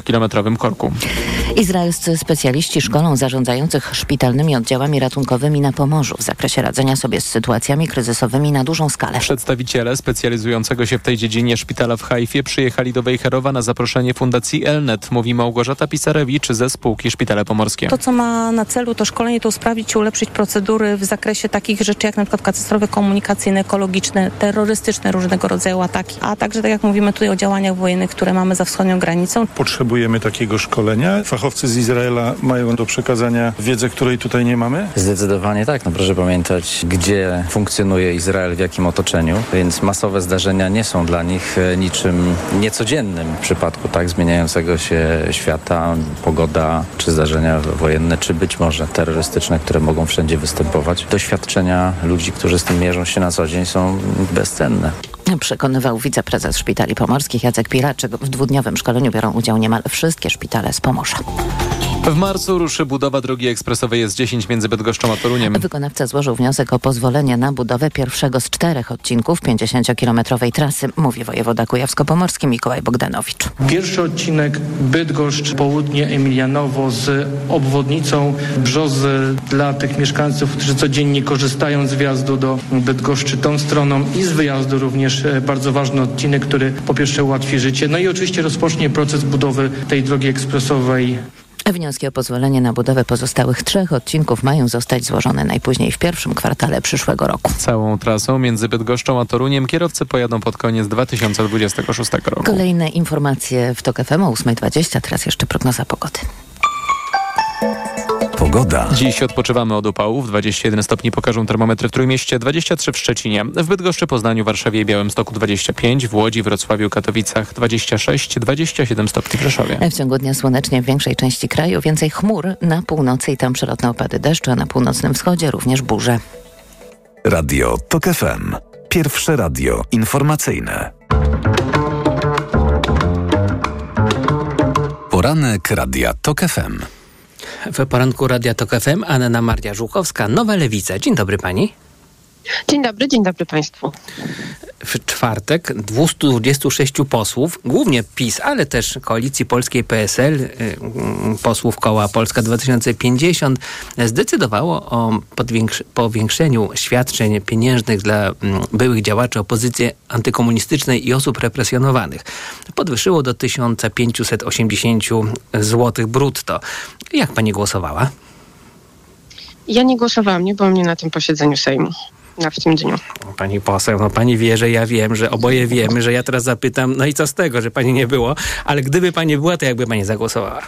kilometrowym korku. Izraelscy specjaliści szkolą zarządzających szpitalnymi oddziałami ratunkowymi na Pomorzu w zakresie radzenia sobie z sytuacjami kryzysowymi na dużą skalę. Przedstawiciele specjalizującego się w tej dziedzinie szpitala w Haifie przyjechali do Wejherowa na zaproszenie Fundacji Elnet, mówi Małgorzata Pisarewicz ze spółki Szpitale Pomorskie. To, co ma na celu to szkolenie, to usprawnić i ulepszyć procedury w zakresie takich rzeczy jak na przykład katastrofy komunikacyjne, ekologiczne, terrorystyczne różnego rodzaju ataki, a także tak jak mówimy tutaj o działaniach wojennych, które mamy za wschodnią granicą. Potrzebujemy takiego szkolenia. Fachowcy z Izraela mają do przekazania wiedzę, której tutaj nie mamy? Zdecydowanie tak. No proszę pamiętać, gdzie funkcjonuje Izrael, w jakim otoczeniu, więc masowe zdarzenia nie są dla nich e, niczym niecodziennym w przypadku tak zmieniającego się świata, pogoda, czy zdarzenia wojenne, czy być może terrorystyczne, które mogą wszędzie występować. Doświadczenia ludzi, którzy z tym mierzą się na co dzień są bezcenne. Przekonywał wiceprezes Szpitali Pomorskich Jacek Pilaczek. W dwudniowym szkoleniu biorą udział niemal wszystkie szpitale z Pomorza. W marcu ruszy budowa drogi ekspresowej S10 między Bydgoszczą a Toruniem. Wykonawca złożył wniosek o pozwolenie na budowę pierwszego z czterech odcinków 50-kilometrowej trasy, mówi wojewoda kujawsko-pomorski Mikołaj Bogdanowicz. Pierwszy odcinek Bydgoszcz, południe Emilianowo z obwodnicą Brzozy dla tych mieszkańców, którzy codziennie korzystają z wjazdu do Bydgoszczy tą stroną i z wyjazdu również e, bardzo ważny odcinek, który po pierwsze ułatwi życie, no i oczywiście rozpocznie proces budowy tej drogi ekspresowej Wnioski o pozwolenie na budowę pozostałych trzech odcinków mają zostać złożone najpóźniej w pierwszym kwartale przyszłego roku. Całą trasą między Bydgoszczą a Toruniem kierowcy pojadą pod koniec 2026 roku. Kolejne informacje w TOK FM o 8.20, teraz jeszcze prognoza pogody. Pogoda. Dziś odpoczywamy od upałów. 21 stopni pokażą termometry w Trójmieście, 23 w Szczecinie, w Bydgoszczy, Poznaniu, Warszawie i Białymstoku 25, w Łodzi, Wrocławiu, Katowicach 26, 27 stopni w Rzeszowie. W ciągu dnia słonecznie w większej części kraju, więcej chmur na północy i tam przelotne opady deszczu, a na północnym wschodzie również burze. Radio TOK FM. Pierwsze radio informacyjne. Poranek Radia TOK FM. W poranku Radia Tok FM Anna Maria Żuchowska, Nowa Lewica. Dzień dobry pani. Dzień dobry, dzień dobry Państwu. W czwartek 226 posłów, głównie PiS, ale też Koalicji Polskiej PSL, y, mm, posłów koła Polska 2050, zdecydowało o powiększeniu świadczeń pieniężnych dla mm, byłych działaczy opozycji antykomunistycznej i osób represjonowanych. Podwyższyło do 1580 zł brutto. Jak pani głosowała? Ja nie głosowałam, nie było mnie na tym posiedzeniu Sejmu w tym dniu. Pani poseł, no pani wie, że ja wiem, że oboje wiemy, że ja teraz zapytam, no i co z tego, że pani nie było, ale gdyby pani była, to jakby pani zagłosowała?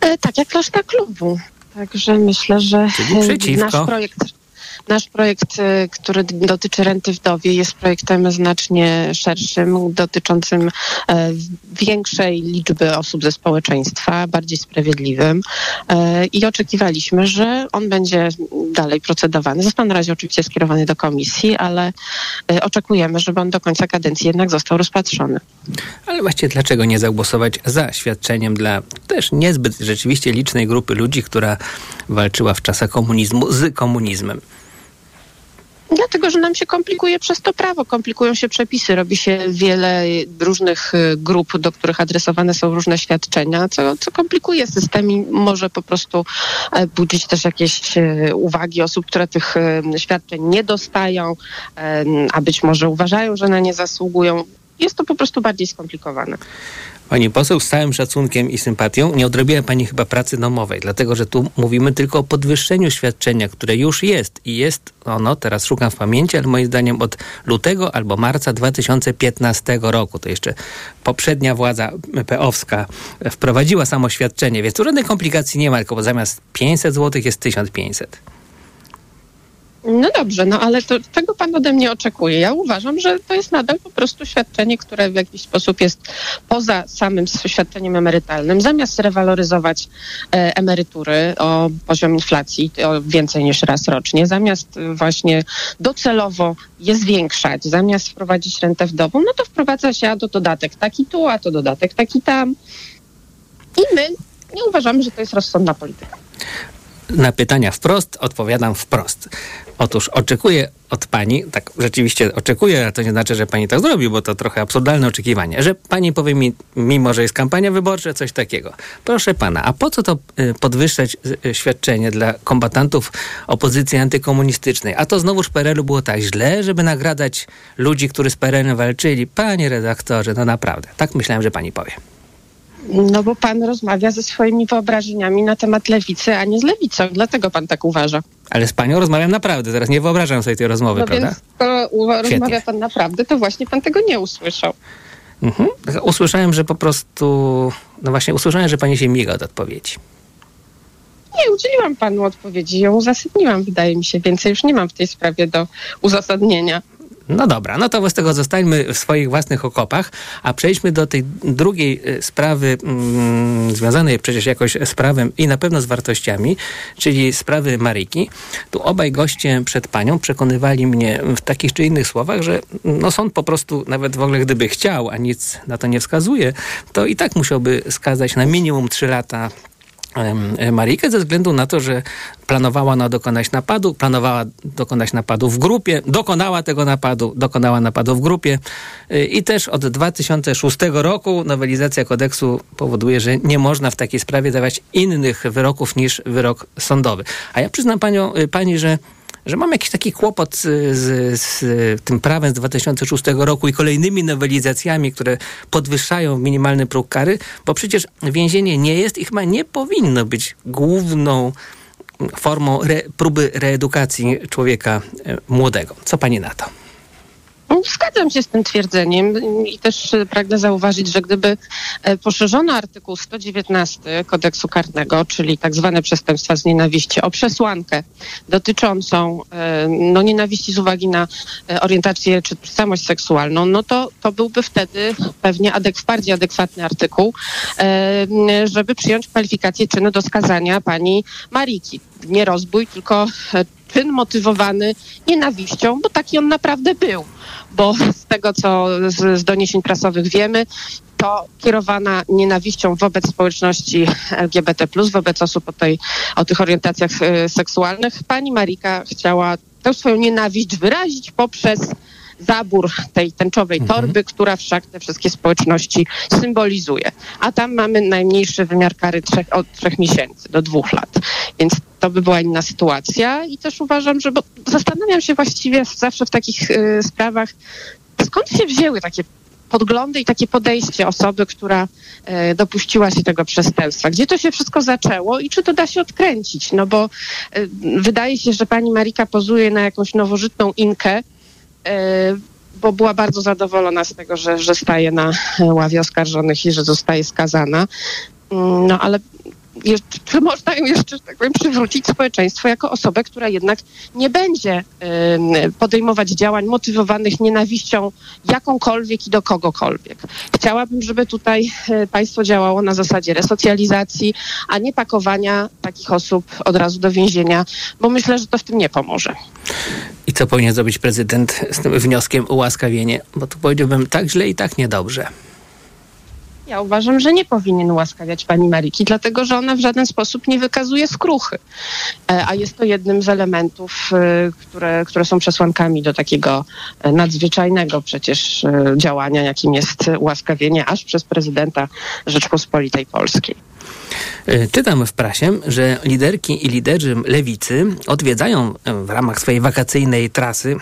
E, tak, jak reszta klubu. Także myślę, że Czyli nasz projekt Nasz projekt, y, który dotyczy renty wdowie, jest projektem znacznie szerszym, dotyczącym e, większej liczby osób ze społeczeństwa, bardziej sprawiedliwym e, i oczekiwaliśmy, że on będzie dalej procedowany. Został na razie oczywiście skierowany do komisji, ale e, oczekujemy, żeby on do końca kadencji jednak został rozpatrzony. Ale właściwie dlaczego nie zagłosować za świadczeniem dla też niezbyt rzeczywiście licznej grupy ludzi, która walczyła w czasach komunizmu z komunizmem? Dlatego, że nam się komplikuje przez to prawo, komplikują się przepisy, robi się wiele różnych y, grup, do których adresowane są różne świadczenia, co, co komplikuje system i może po prostu e, budzić też jakieś e, uwagi osób, które tych e, świadczeń nie dostają, a być może uważają, że na nie zasługują. Jest to po prostu bardziej skomplikowane. Pani poseł, z całym szacunkiem i sympatią nie odrobiła Pani chyba pracy domowej, dlatego że tu mówimy tylko o podwyższeniu świadczenia, które już jest i jest ono, teraz szukam w pamięci, ale moim zdaniem od lutego albo marca 2015 roku, to jeszcze poprzednia władza PO-wska wprowadziła samo świadczenie, więc tu żadnej komplikacji nie ma, tylko zamiast 500 zł jest 1500. No dobrze, no ale to, tego pan ode mnie oczekuje. Ja uważam, że to jest nadal po prostu świadczenie, które w jakiś sposób jest poza samym świadczeniem emerytalnym. Zamiast rewaloryzować e, emerytury o poziom inflacji o więcej niż raz rocznie, zamiast właśnie docelowo je zwiększać, zamiast wprowadzić rentę wdową, no to wprowadza się a to dodatek taki tu, a to dodatek taki tam. I my nie uważamy, że to jest rozsądna polityka. Na pytania wprost odpowiadam wprost. Otóż oczekuję od pani, tak rzeczywiście oczekuję, a to nie znaczy, że pani tak zrobi, bo to trochę absurdalne oczekiwanie, że pani powie mi, mimo że jest kampania wyborcza, coś takiego. Proszę pana, a po co to y, podwyższać y, świadczenie dla kombatantów opozycji antykomunistycznej? A to znowuż w PRL-u było tak źle, żeby nagradać ludzi, którzy z PRL-em walczyli. Panie redaktorze, no naprawdę. Tak myślałem, że pani powie. No bo pan rozmawia ze swoimi wyobrażeniami na temat lewicy, a nie z lewicą. Dlatego pan tak uważa. Ale z panią rozmawiam naprawdę, teraz nie wyobrażam sobie tej rozmowy, No prawda? więc skoro rozmawia pan naprawdę, to właśnie pan tego nie usłyszał. Mhm. Usłyszałem, że po prostu, no właśnie usłyszałem, że pani się miga od odpowiedzi. Nie, udzieliłam panu odpowiedzi, ją uzasadniłam, wydaje mi się. Więcej już nie mam w tej sprawie do uzasadnienia. No dobra, no to wobec tego zostańmy w swoich własnych okopach, a przejdźmy do tej drugiej y, sprawy, mm, związanej przecież jakoś z prawem i na pewno z wartościami, czyli sprawy Maryki. Tu obaj goście przed panią przekonywali mnie w takich czy innych słowach, że no sąd po prostu, nawet w ogóle gdyby chciał, a nic na to nie wskazuje, to i tak musiałby skazać na minimum 3 lata Marikę ze względu na to, że planowała ona dokonać napadu, planowała dokonać napadu w grupie, dokonała tego napadu, dokonała napadu w grupie Y, i też od 2006 roku nowelizacja kodeksu powoduje, że nie można w takiej sprawie dawać innych wyroków niż wyrok sądowy. A ja przyznam panią, y, pani, że że mam jakiś taki kłopot z, z, z tym prawem z 2006 roku i kolejnymi nowelizacjami, które podwyższają minimalny próg kary, bo przecież więzienie nie jest i chyba nie powinno być główną formą re, próby reedukacji człowieka e, młodego. Co pani na to? Zgadzam się z tym twierdzeniem i też e, pragnę zauważyć, że gdyby e, poszerzono artykuł 119 kodeksu karnego, czyli tak zwane przestępstwa z nienawiści, o przesłankę dotyczącą e, no, nienawiści z uwagi na orientację czy tożsamość seksualną, no to, to byłby wtedy pewnie adek- bardziej adekwatny artykuł, żeby przyjąć kwalifikację czynu do skazania pani Mariki. Nie rozbój, tylko e, czyn motywowany nienawiścią, bo taki on naprawdę był. Bo z tego, co z, z doniesień prasowych wiemy, to kierowana nienawiścią wobec społeczności LGBT, wobec osób o, tej, o tych orientacjach e, seksualnych, pani Marika chciała tę swoją nienawiść wyrazić poprzez zabór tej tęczowej torby, która wszak te wszystkie społeczności symbolizuje. A tam mamy najmniejszy wymiar kary trzech, od trzech miesięcy do dwóch lat. Więc to by była inna sytuacja i też uważam, że bo zastanawiam się właściwie zawsze w takich y, sprawach, skąd się wzięły takie podglądy i takie podejście osoby, która e, dopuściła się tego przestępstwa. Gdzie to się wszystko zaczęło i czy to da się odkręcić? No bo e, wydaje się, że pani Marika pozuje na jakąś nowożytną inkę, bo była bardzo zadowolona z tego, że, że staje na ławie oskarżonych i że zostaje skazana. Mm, No ale jeszcze, czy można ją jeszcze, tak powiem, przywrócić społeczeństwo jako osobę, która jednak nie będzie podejmować działań motywowanych nienawiścią jakąkolwiek i do kogokolwiek. Chciałabym, żeby tutaj e, państwo działało na zasadzie resocjalizacji, a nie pakowania takich osób od razu do więzienia, bo myślę, że to w tym nie pomoże. I co powinien zrobić prezydent z tym wnioskiem ułaskawienie? Bo tu powiedziałbym tak źle i tak niedobrze. Ja uważam, że nie powinien ułaskawiać pani Mariki, dlatego że ona w żaden sposób nie wykazuje skruchy. E, A jest to jednym z elementów, e, które, które są przesłankami do takiego e, nadzwyczajnego przecież działania, jakim jest ułaskawienie aż przez prezydenta Rzeczpospolitej Polskiej. Czytam w prasie, że liderki i liderzy lewicy odwiedzają w ramach swojej wakacyjnej trasy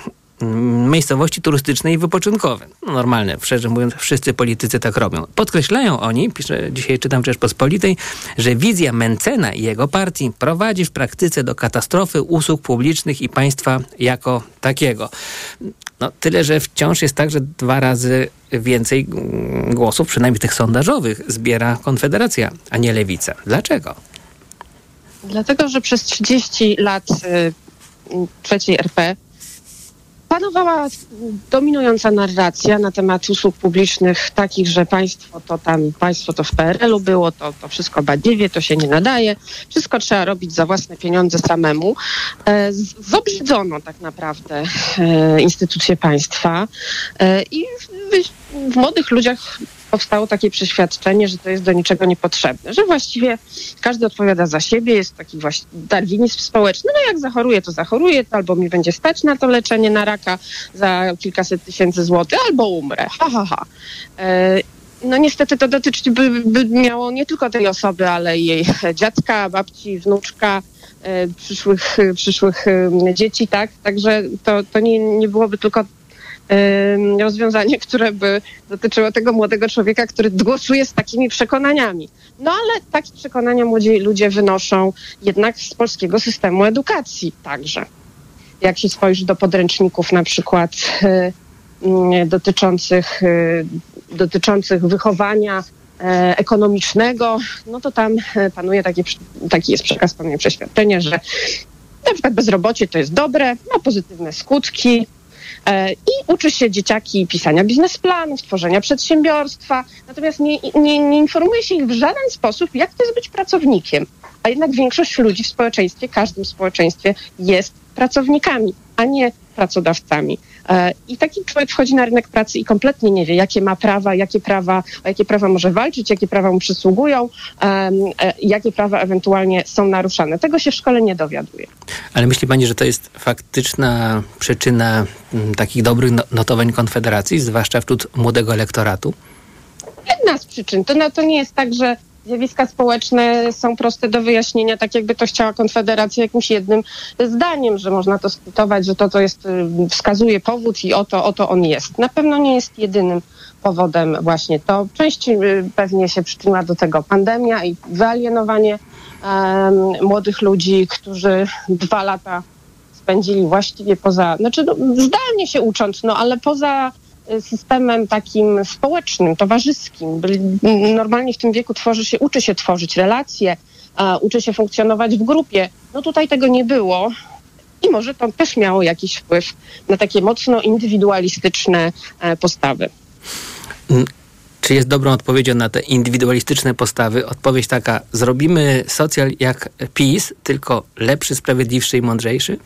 miejscowości turystyczne i wypoczynkowe. No, normalne, szczerze mówiąc, wszyscy politycy tak robią. Podkreślają oni, pisze dzisiaj czytam Rzeczpospolitej, że wizja Mencena i jego partii prowadzi w praktyce do katastrofy usług publicznych i państwa jako takiego. No, tyle, że wciąż jest tak, że dwa razy więcej mm, głosów, przynajmniej tych sondażowych, zbiera Konfederacja, a nie Lewica. Dlaczego? Dlatego, że przez 30 lat y, trzeciej RP panowała dominująca narracja na temat usług publicznych takich, że państwo to tam, państwo to w PRL-u było, to, to wszystko badziewie, to się nie nadaje, wszystko trzeba robić za własne pieniądze samemu. E, Zobrzydzono tak naprawdę e, instytucje państwa e, i w, w młodych ludziach powstało takie przeświadczenie, że to jest do niczego niepotrzebne, że właściwie każdy odpowiada za siebie, jest taki właśnie darwinizm społeczny, no jak zachoruje, to zachoruje, albo mi będzie stać na to leczenie na raka za kilkaset tysięcy złotych, albo umrę, ha, ha, ha. E, no niestety to dotyczyć by, by miało nie tylko tej osoby, ale i jej dziadka, babci, wnuczka, e, przyszłych, przyszłych dzieci, tak? Także to, to nie, nie byłoby tylko rozwiązanie, które by dotyczyło tego młodego człowieka, który głosuje z takimi przekonaniami. No ale takie przekonania młodzi ludzie wynoszą jednak z polskiego systemu edukacji także. Jak się spojrzy do podręczników na przykład e, m, dotyczących, e, dotyczących wychowania e, ekonomicznego, no to tam e, panuje taki, taki jest przekaz, panuje przeświadczenie, że na przykład bezrobocie to jest dobre, ma pozytywne skutki, I uczy się dzieciaki pisania biznesplanów, tworzenia przedsiębiorstwa, natomiast nie, nie, nie informuje się ich w żaden sposób, jak to jest być pracownikiem. A jednak większość ludzi w społeczeństwie, każdym społeczeństwie jest pracownikami, a nie pracodawcami. E, I taki człowiek wchodzi na rynek pracy i kompletnie nie wie, jakie ma prawa, jakie prawa, o jakie prawa może walczyć, jakie prawa mu przysługują, e, jakie prawa ewentualnie są naruszane. Tego się w szkole nie dowiaduje. Ale myśli pani, że to jest faktyczna przyczyna mm, takich dobrych no- notowań Konfederacji, zwłaszcza wśród młodego elektoratu? jedna z przyczyn. To, no, to nie jest tak, że zjawiska społeczne są proste do wyjaśnienia, tak jakby to chciała Konfederacja jakimś jednym zdaniem, że można to skwitować, że to, to jest, y, wskazuje powód i oto, oto on jest. Na pewno nie jest jedynym powodem właśnie to. Część y, pewnie się przyczyniła do tego pandemia i wyalienowanie em, młodych ludzi, którzy dwa lata spędzili właściwie poza, znaczy no, zdalnie się ucząc, no ale poza systemem takim społecznym, towarzyskim. Normalnie w tym wieku tworzy się, uczy się tworzyć relacje, uczy się funkcjonować w grupie. No tutaj tego nie było. I może to też miało jakiś wpływ na takie mocno indywidualistyczne e, postawy. Czy jest dobrą odpowiedzią na te indywidualistyczne postawy odpowiedź taka, zrobimy socjal jak PiS, tylko lepszy, sprawiedliwszy i mądrzejszy?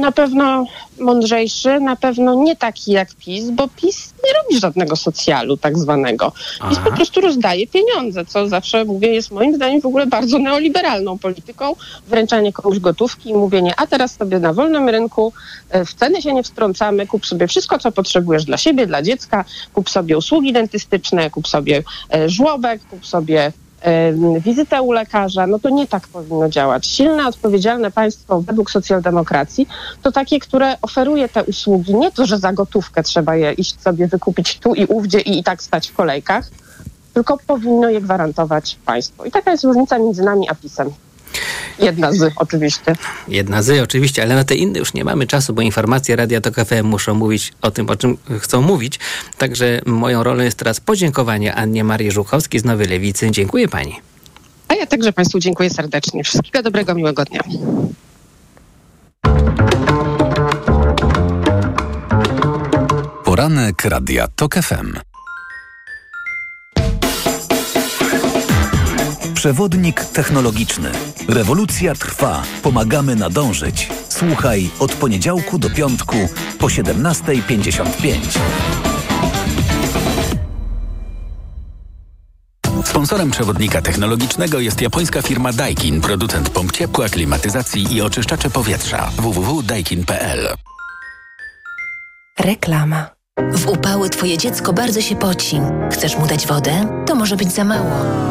Na pewno mądrzejszy, na pewno nie taki jak PiS, bo PiS nie robi żadnego socjalu tak zwanego. PiS Aha. po prostu rozdaje pieniądze, co zawsze mówię jest moim zdaniem w ogóle bardzo neoliberalną polityką. Wręczanie komuś gotówki i mówienie, a teraz sobie na wolnym rynku e, w ceny się nie wstrącamy, kup sobie wszystko, co potrzebujesz dla siebie, dla dziecka, kup sobie usługi dentystyczne, kup sobie e, żłobek, kup sobie wizytę u lekarza, no to nie tak powinno działać. Silne, odpowiedzialne państwo według socjaldemokracji to takie, które oferuje te usługi, nie to, że za gotówkę trzeba je iść sobie wykupić tu i ówdzie i i tak stać w kolejkach, tylko powinno je gwarantować państwo. I taka jest różnica między nami a PiSem. Jedna z oczywiście. Jedna z, oczywiście, ale na te inne już nie mamy czasu, bo informacje Radia Tok FM muszą mówić o tym, o czym chcą mówić. Także moją rolą jest teraz podziękowanie Annie Marii Żuchowskiej z Nowej Lewicy. Dziękuję pani. A ja także Państwu dziękuję serdecznie. Wszystkiego dobrego, miłego dnia. Poranek Radia TOK FM. Przewodnik technologiczny. Rewolucja trwa. Pomagamy nadążyć. Słuchaj od poniedziałku do piątku po 17.55. Sponsorem przewodnika technologicznego jest japońska firma Daikin, producent pomp ciepła, klimatyzacji i oczyszczacze powietrza. www.daikin.pl Reklama. W upały twoje dziecko bardzo się poci. Chcesz mu dać wodę? To może być za mało.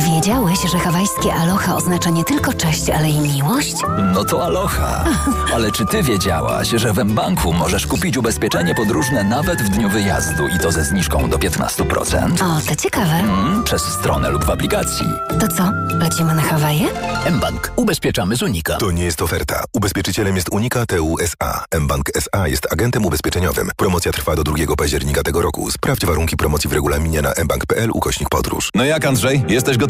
A wiedziałeś, że hawajskie aloha oznacza nie tylko cześć, ale i miłość? No to aloha. Ale czy ty wiedziałaś, że w mBanku możesz kupić ubezpieczenie podróżne nawet w dniu wyjazdu i to ze zniżką do 15%? O, to ciekawe. Mm, przez stronę lub w aplikacji. To co, lecimy na Hawaje? mBank. Ubezpieczamy z Unika. To nie jest oferta. Ubezpieczycielem jest Unika TU SA. mBank SA jest agentem ubezpieczeniowym. Promocja trwa do 2 października tego roku. Sprawdź warunki promocji w regulaminie na mbank.pl ukośnik podróż. No jak Andrzej, jesteś gotowy?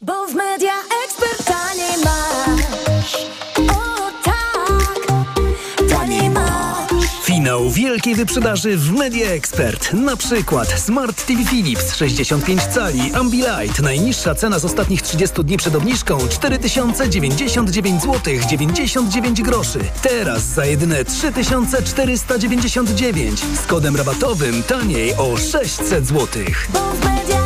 Bo w media ekspert taniej masz. O tak, taniej masz. Finał wielkiej wyprzedaży w Media Expert. Na przykład Smart TV Philips 65 cali Ambilight. Najniższa cena z ostatnich 30 dni przed obniżką 4099 zł 99 groszy. Teraz za jedyne 3499 z kodem rabatowym taniej o 600 zł. Bo w media.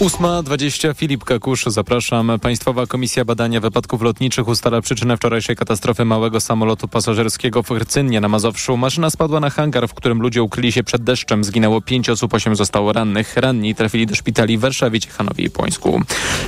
8.20 Filip Kakusz, zapraszam. Państwowa Komisja Badania Wypadków Lotniczych ustala przyczynę wczorajszej katastrofy małego samolotu pasażerskiego w Hrcynnie na Mazowszu. Maszyna spadła na hangar, w którym ludzie ukryli się przed deszczem. Zginęło pięć osób, osiem zostało rannych. Ranni trafili do szpitali w Warszawie, Ciechanowie i Płońsku.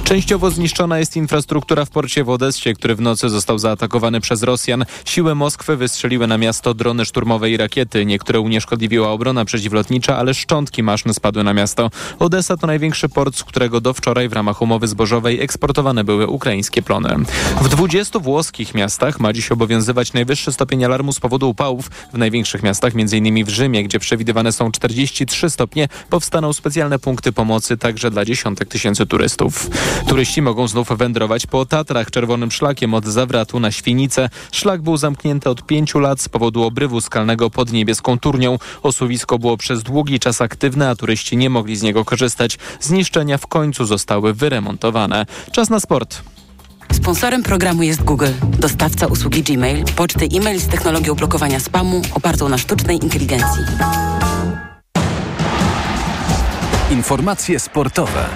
Częściowo zniszczona jest infrastruktura w porcie w Odessie, który w nocy został zaatakowany przez Rosjan. Siły Moskwy wystrzeliły na miasto drony szturmowe i rakiety. Niektóre unieszkodliwiła obrona przeciwlotnicza, ale szczątki maszyn spadły na miasto. Odessa to największy port, z którego do wczoraj w ramach umowy zbożowej eksportowane były ukraińskie plony. W 20 włoskich miastach ma dziś obowiązywać najwyższy stopień alarmu z powodu upałów. W największych miastach, m.in. w Rzymie, gdzie przewidywane są 43 stopnie, powstaną specjalne punkty pomocy także dla dziesiątek tysięcy turystów. Turyści mogą znów wędrować po Tatrach czerwonym szlakiem od Zawratu na Świnicę. Szlak był zamknięty od pięciu lat z powodu obrywu skalnego pod niebieską turnią. Osuwisko było przez długi czas aktywne, a turyści nie mogli z niego korzystać. Zniszczenia w końcu zostały wyremontowane. Czas na sport. Sponsorem programu jest Google, dostawca usługi Gmail, poczty e-mail z technologią blokowania spamu opartą na sztucznej inteligencji. Informacje sportowe.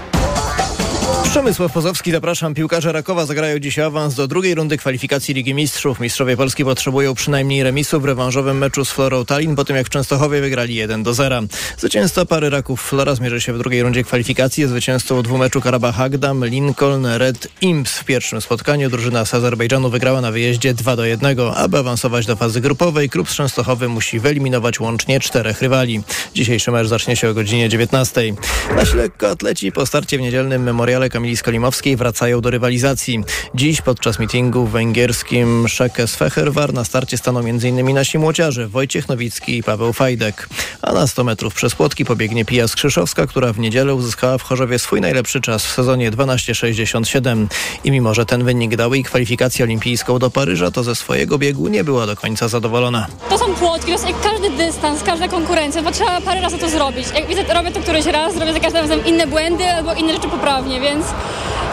Przemysław Pozowski, zapraszam. Piłkarze Rakowa zagrają dziś awans do drugiej rundy kwalifikacji Ligi Mistrzów. Mistrzowie Polski potrzebują przynajmniej remisu w rewanżowym meczu z Florą Tallinn po tym jak w Częstochowie wygrali 1 do 0. Zwycięzca pary Raków Flora zmierzy się w drugiej rundzie kwalifikacji. Zwycięzcą dwumeczu Karabach Agdam, Lincoln, Red Imps. W pierwszym spotkaniu drużyna z Azerbejdżanu wygrała na wyjeździe 2 do 1. Aby awansować do fazy grupowej, klub z Częstochowy musi wyeliminować łącznie czterech rywali. Dzisiejszy mecz zacznie się o godzinie 19. Nasi lekkoatleci po starcie w niedzielnym memoriale Kamili Skolimowskiej wracają do rywalizacji. Dziś podczas mitingu w węgierskim Szekes Feherwar na starcie staną m.in. nasi młociarze Wojciech Nowicki i Paweł Fajdek. A na 100 metrów przez płotki pobiegnie Pija Skrzyszowska, która w niedzielę uzyskała w Chorzowie swój najlepszy czas w sezonie 12,67. I mimo, że ten wynik dał jej kwalifikację olimpijską do Paryża, to ze swojego biegu nie była do końca zadowolona. To są płotki, to jest jak każdy dystans, każda konkurencja, bo trzeba parę razy to zrobić. Jak widzę, robię to któryś raz, robię za każdym razem inne błędy albo inne rzeczy poprawnie, więc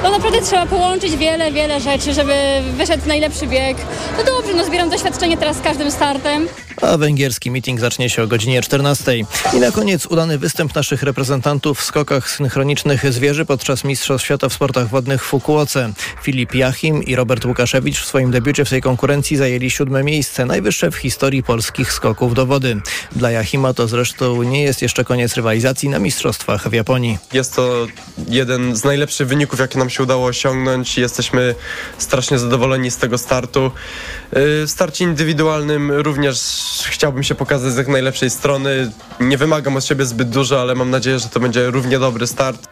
no naprawdę trzeba połączyć wiele, wiele rzeczy, żeby wyszedł najlepszy bieg. No dobrze, no zbieram doświadczenie teraz z każdym startem. A węgierski meeting zacznie się o godzinie 14. I na koniec udany występ naszych reprezentantów w skokach synchronicznych zwierzy podczas Mistrzostw Świata w sportach wodnych w Fukuoce. Filip Jachim i Robert Łukaszewicz w swoim debiucie w tej konkurencji zajęli siódme miejsce, najwyższe w historii polskich skoków do wody. Dla Jachima to zresztą nie jest jeszcze koniec rywalizacji na Mistrzostwach w Japonii. Jest to jeden z najlepszych wyników, jakie nam się udało osiągnąć. Jesteśmy strasznie zadowoleni z tego startu. Yy, W starcie indywidualnym również chciałbym się pokazać z jak najlepszej strony. Nie wymagam od siebie zbyt dużo, ale mam nadzieję, że to będzie równie dobry start.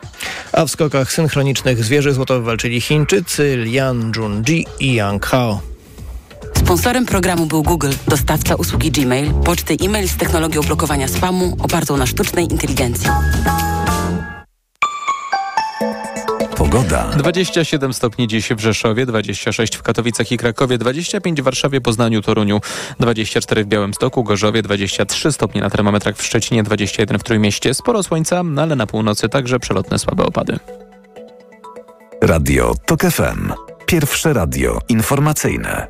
A w skokach synchronicznych zwierzy złoto wywalczyli Chińczycy Lian Junji i Yang Hao. Sponsorem programu był Google, dostawca usługi Gmail, poczty e-mail z technologią blokowania spamu opartą na sztucznej inteligencji. Pogoda. 27 stopni dziś w Rzeszowie, 26 w Katowicach i Krakowie, 25 w Warszawie, Poznaniu, Toruniu, 24 w Białymstoku, Gorzowie, 23 stopnie na termometrach w Szczecinie, 21 w Trójmieście. Sporo słońca, no ale na północy także przelotne słabe opady. Radio TOK FM. Pierwsze radio informacyjne.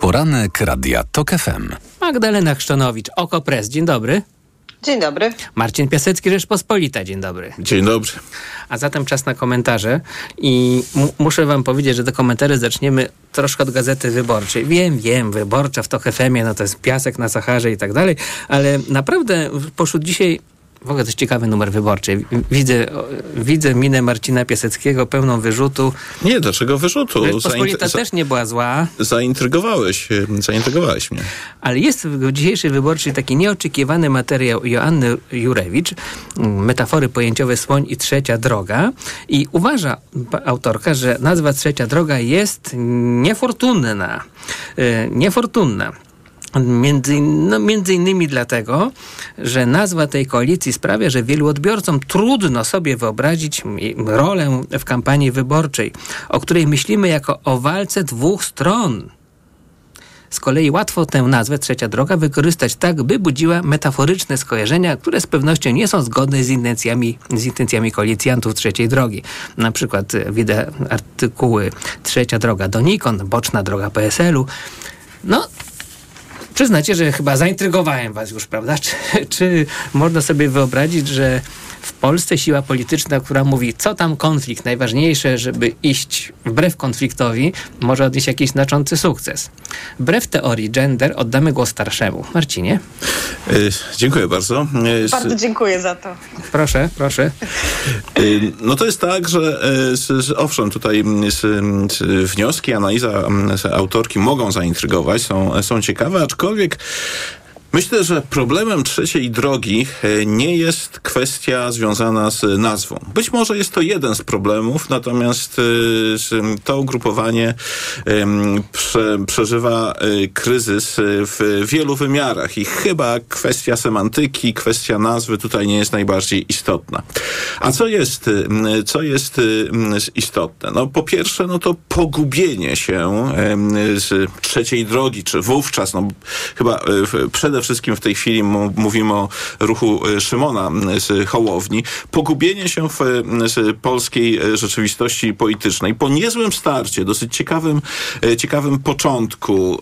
Poranek Radia TOK FM. Magdalena Chrzczonowicz, Okopres, dzień dobry. Dzień dobry. Marcin Piasecki, Rzeczpospolita, dzień dobry. Dzień dobry. A zatem czas na komentarze i mu- muszę wam powiedzieć, że te komentarze zaczniemy troszkę od Gazety Wyborczej. Wiem, wiem, Wyborcza w TOK FM-ie, no to jest piasek na Saharze i tak dalej, ale naprawdę poszedł dzisiaj w ogóle to jest ciekawy numer wyborczy. Widzę, widzę minę Marcina Piaseckiego pełną wyrzutu. Nie, dlaczego wyrzutu? Zaint- też nie była zła. Zaintrygowałeś, zaintrygowałeś mnie. Ale jest w dzisiejszej wyborczej taki nieoczekiwany materiał Joanny Jurewicz, metafory pojęciowe Słoń i Trzecia Droga. I uważa autorka, że nazwa Trzecia Droga jest niefortunna. E, niefortunna. Między, no, między innymi dlatego, że nazwa tej koalicji sprawia, że wielu odbiorcom trudno sobie wyobrazić rolę w kampanii wyborczej, o której myślimy jako o walce dwóch stron. Z kolei łatwo tę nazwę Trzecia Droga wykorzystać tak, by budziła metaforyczne skojarzenia, które z pewnością nie są zgodne z intencjami, z intencjami koalicjantów Trzeciej Drogi. Na przykład e, widzę artykuły Trzecia Droga donikąd, Boczna Droga PSL-u. No, przyznacie, że chyba zaintrygowałem was już, prawda? Czy, czy można sobie wyobrazić, że w Polsce siła polityczna, która mówi, co tam konflikt, najważniejsze, żeby iść wbrew konfliktowi, może odnieść jakiś znaczący sukces. Wbrew teorii gender oddamy głos starszemu. Marcinie? E, dziękuję bardzo. E, s- Bardzo dziękuję za to. Proszę, proszę. e, No to jest tak, że e, owszem, tutaj m, s- m, s- wnioski, analiza autorki mogą zaintrygować, są, są ciekawe, aczkolwiek Myślę, że problemem trzeciej drogi e, nie jest kwestia związana z nazwą. Być może jest to jeden z problemów, natomiast e, to ugrupowanie przeżywa e, kryzys w wielu wymiarach i chyba kwestia semantyki, kwestia nazwy tutaj nie jest najbardziej istotna. A co jest, co jest istotne? No po pierwsze, no to pogubienie się z trzeciej drogi, czy wówczas, no chyba przede wszystkim w tej chwili mówimy o ruchu e, Szymona z Hołowni, pogubienie się w polskiej e, rzeczywistości politycznej po niezłym starcie, dosyć ciekawym, e, ciekawym początku,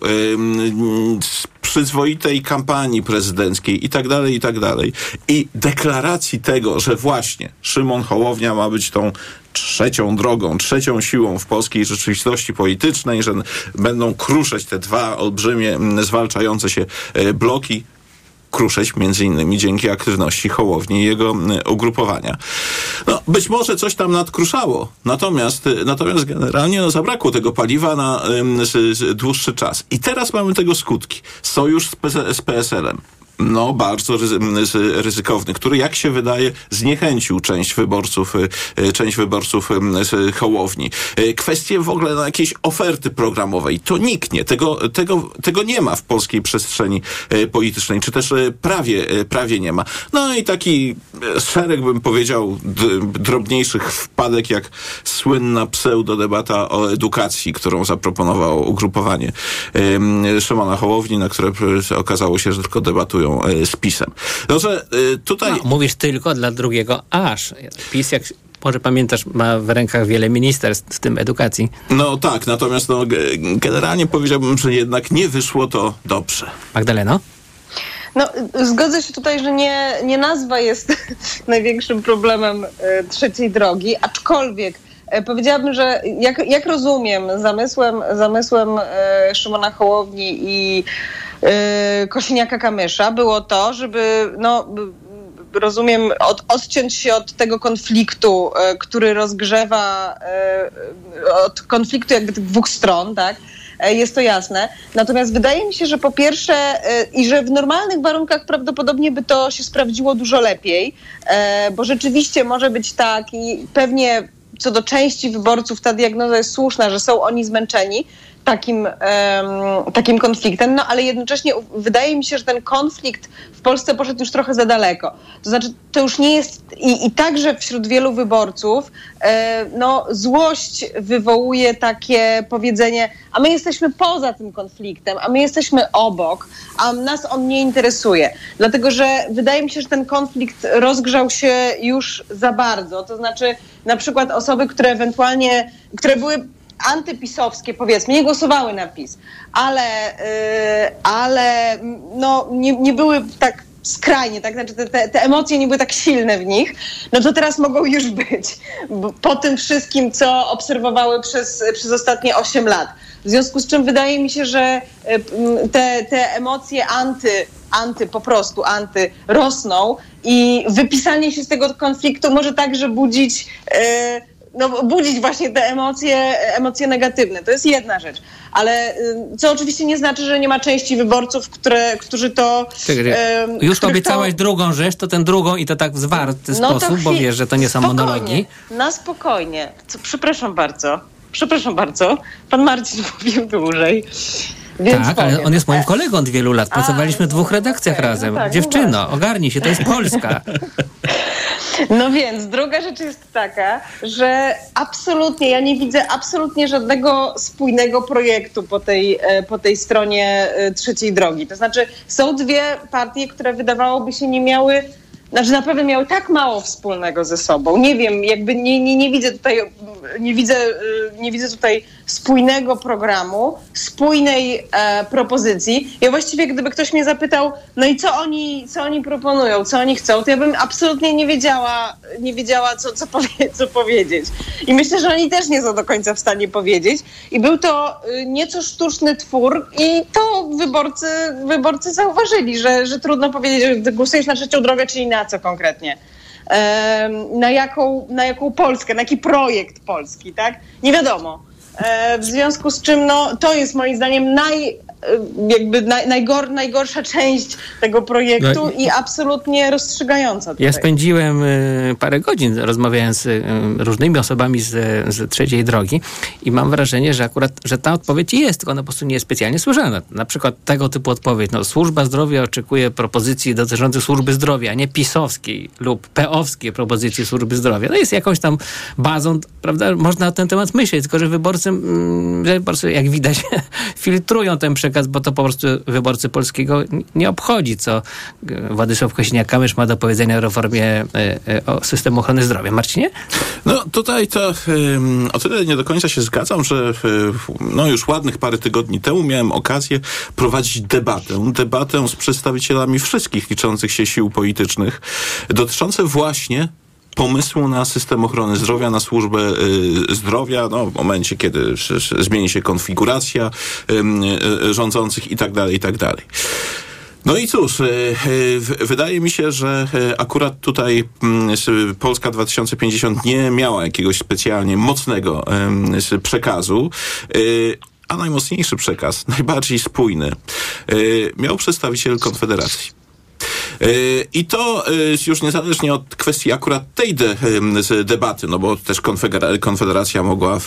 przyzwoitej kampanii prezydenckiej i tak dalej, i tak dalej. I deklaracji tego, że właśnie Szymon Hołownia ma być tą trzecią drogą, trzecią siłą w polskiej rzeczywistości politycznej, że będą kruszeć te dwa olbrzymie, zwalczające się e, bloki, kruszeć między innymi dzięki aktywności Hołowni i jego ugrupowania. No, być może coś tam nadkruszało, natomiast, y, natomiast generalnie no, zabrakło tego paliwa na z, z dłuższy czas. I teraz mamy tego skutki. Sojusz z, PS- z PSL-em. No, bardzo ryzykowny, który, jak się wydaje, zniechęcił część wyborców, y, y, część wyborców z Hołowni. Y, Kwestie w ogóle na jakiejś oferty programowej. To niknie. Tego, tego, tego nie ma w polskiej przestrzeni politycznej, czy też prawie, prawie nie ma. No i taki szereg, bym powiedział, drobniejszych wpadek, jak słynna pseudodebata o edukacji, którą zaproponowało ugrupowanie ym, Szymona Hołowni, na które okazało się, że tylko debatują y, z PiSem. No, że y, tutaj... No, mówisz tylko dla drugiego aż. PiS, jak może pamiętasz, ma w rękach wiele ministerstw, w tym edukacji. No tak, natomiast no, ge- generalnie powiedziałbym, że jednak nie wyszło to dobrze. Magdaleno? No, zgodzę się tutaj, że nie, nie nazwa jest największym problemem e, trzeciej drogi, aczkolwiek e, powiedziałabym, że jak, jak rozumiem, zamysłem, zamysłem e, Szymona Hołowni i e, Kosiniaka-Kamysza było to, żeby no, rozumiem, od, odciąć się od tego konfliktu, e, który rozgrzewa, e, od konfliktu jakby tych dwóch stron, tak? E, Jest to jasne. Natomiast wydaje mi się, że po pierwsze i że w normalnych warunkach prawdopodobnie by to się sprawdziło dużo lepiej, e, bo rzeczywiście może być tak i pewnie co do części wyborców ta diagnoza jest słuszna, że są oni zmęczeni. Takim, takim konfliktem, no ale jednocześnie wydaje mi się, że ten konflikt w Polsce poszedł już trochę za daleko. To znaczy, to już nie jest i, i także wśród wielu wyborców e, no, złość wywołuje takie powiedzenie, a my jesteśmy poza tym konfliktem, a my jesteśmy obok, a nas on nie interesuje. Dlatego, że wydaje mi się, że ten konflikt rozgrzał się już za bardzo. To znaczy, na przykład osoby, które ewentualnie, które były antypisowskie, powiedzmy, nie głosowały na PiS, ale, yy, ale no, nie, nie były tak skrajnie, tak? Znaczy te, te, te emocje nie były tak silne w nich, no to teraz mogą już być. Po tym wszystkim, co obserwowały przez, przez ostatnie 8 lat. W związku z czym wydaje mi się, że y, te, te emocje anty, anty, po prostu anty rosną i wypisanie się z tego konfliktu może także budzić y, no, budzić właśnie te emocje, emocje negatywne. To jest jedna rzecz. Ale y, co oczywiście nie znaczy, że nie ma części wyborców, które, którzy to... Czekaj, Już obiecałaś drugą rzecz, to ten drugą i to tak w zwarty No to sposób, bo wiesz, że to nie są spokojnie, monologi. Na spokojnie. Co, przepraszam bardzo. Przepraszam bardzo. Pan Marcin mówił dłużej. Więc tak, ale powiem. on jest moim kolegą od wielu lat. Pracowaliśmy w dwóch redakcjach razem. no tak, no Dziewczyno, ogarnij się, to jest Polska. No więc druga rzecz jest taka, że absolutnie, ja nie widzę absolutnie żadnego spójnego projektu po tej, e, po tej stronie e, trzeciej drogi. To znaczy są dwie partie, które wydawałoby się nie miały, znaczy naprawdę miały tak mało wspólnego ze sobą. Nie wiem, jakby nie, nie, nie widzę tutaj, nie widzę, e, nie widzę tutaj spójnego programu, spójnej e, propozycji. Ja właściwie, gdyby ktoś mnie zapytał, no i co oni, co oni proponują, co oni chcą, to ja bym absolutnie nie wiedziała, nie wiedziała co, co, powie, co powiedzieć. I myślę, że oni też nie są do końca w stanie powiedzieć. I był to y, nieco sztuczny twór i to wyborcy, wyborcy zauważyli, że, że trudno powiedzieć, że głosujesz na trzecią drogę, czyli na co konkretnie. Na, jaką, na jaką Polskę, na jaki projekt polski, tak? Nie wiadomo. E, w związku z czym no, to jest moim zdaniem naj, jakby naj, najgor, najgorsza część tego projektu No i absolutnie rozstrzygająca. Tutaj. Ja spędziłem y, parę godzin rozmawiając z y, różnymi osobami z, z trzeciej drogi i mam wrażenie, że akurat, że ta odpowiedź jest, tylko ona po prostu nie jest specjalnie słyszana. Na przykład tego typu odpowiedź, no służba zdrowia oczekuje propozycji dotyczących służby zdrowia, a nie pisowskiej lub peowskiej propozycji służby zdrowia. No jest jakąś tam bazą, prawda, można na ten temat myśleć, tylko że wyborcy, mm, wyborcy jak widać, filtrują ten przekaz, bo to po prostu wyborcy polskiego nie obchodzi, co e, Władysław Kośniak-Kamysz ma do powiedzenia o reformie e, e, systemu ochrony zdrowia. Marcinie? No tutaj to o tyle nie do końca się zgadzam, że y, no już ładnych parę tygodni temu miałem okazję prowadzić debatę, debatę z przedstawicielami wszystkich liczących się sił politycznych dotyczące właśnie pomysłu na system ochrony zdrowia, na służbę y, zdrowia, no, w momencie, kiedy zmieni się konfiguracja y, rządzących i tak dalej, i tak dalej. No i cóż, w- wydaje mi się, że akurat tutaj mm, Polska 2050 nie miała jakiegoś specjalnie mocnego przekazu. A najmocniejszy przekaz, najbardziej spójny, miał przedstawiciel Konfederacji. E, I to e, już niezależnie od kwestii akurat tej de, debaty, no bo też konfedera- Konfederacja mogła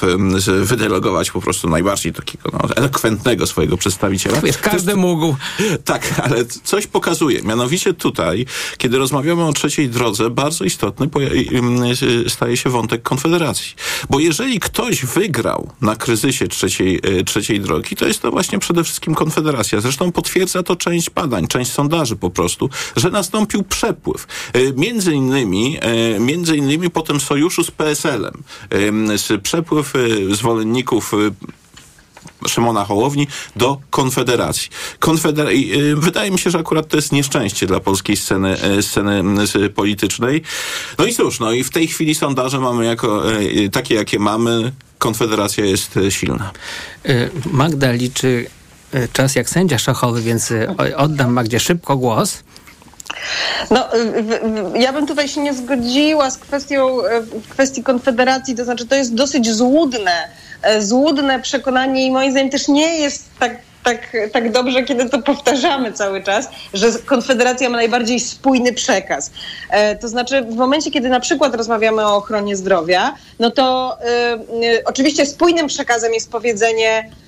wydelegować po prostu najbardziej takiego no, elokwentnego swojego przedstawiciela. Wiesz, każdy mógł. Tak, ale coś pokazuje. Mianowicie tutaj, kiedy rozmawiamy o trzeciej drodze, bardzo istotny staje się wątek Konfederacji. Bo jeżeli ktoś wygrał na kryzysie trzeciej, y, trzeciej drogi, to jest to właśnie przede wszystkim Konfederacja. Zresztą potwierdza to część badań, część sondaży po prostu, że nastąpił przepływ. Y, Między innymi, y, między innymi po tym sojuszu z PSL-em. Przepływ y, zwolenników Szymona Hołowni do Konfederacji. Konfeder- wydaje mi się, że akurat to jest nieszczęście dla polskiej sceny, sceny politycznej. No i cóż, no i w tej chwili sondaże mamy jako, takie, jakie mamy. Konfederacja jest silna. Magda liczy czas jak sędzia szachowy, więc oddam Magdzie szybko głos. No, ja bym tutaj się nie zgodziła z kwestią kwestii Konfederacji, to znaczy to jest dosyć złudne, e, złudne przekonanie i moim zdaniem też nie jest tak, tak, tak dobrze, kiedy to powtarzamy cały czas, że Konfederacja ma najbardziej spójny przekaz. E, To znaczy w momencie, kiedy na przykład rozmawiamy o ochronie zdrowia, no to y, y, oczywiście spójnym przekazem jest powiedzenie E,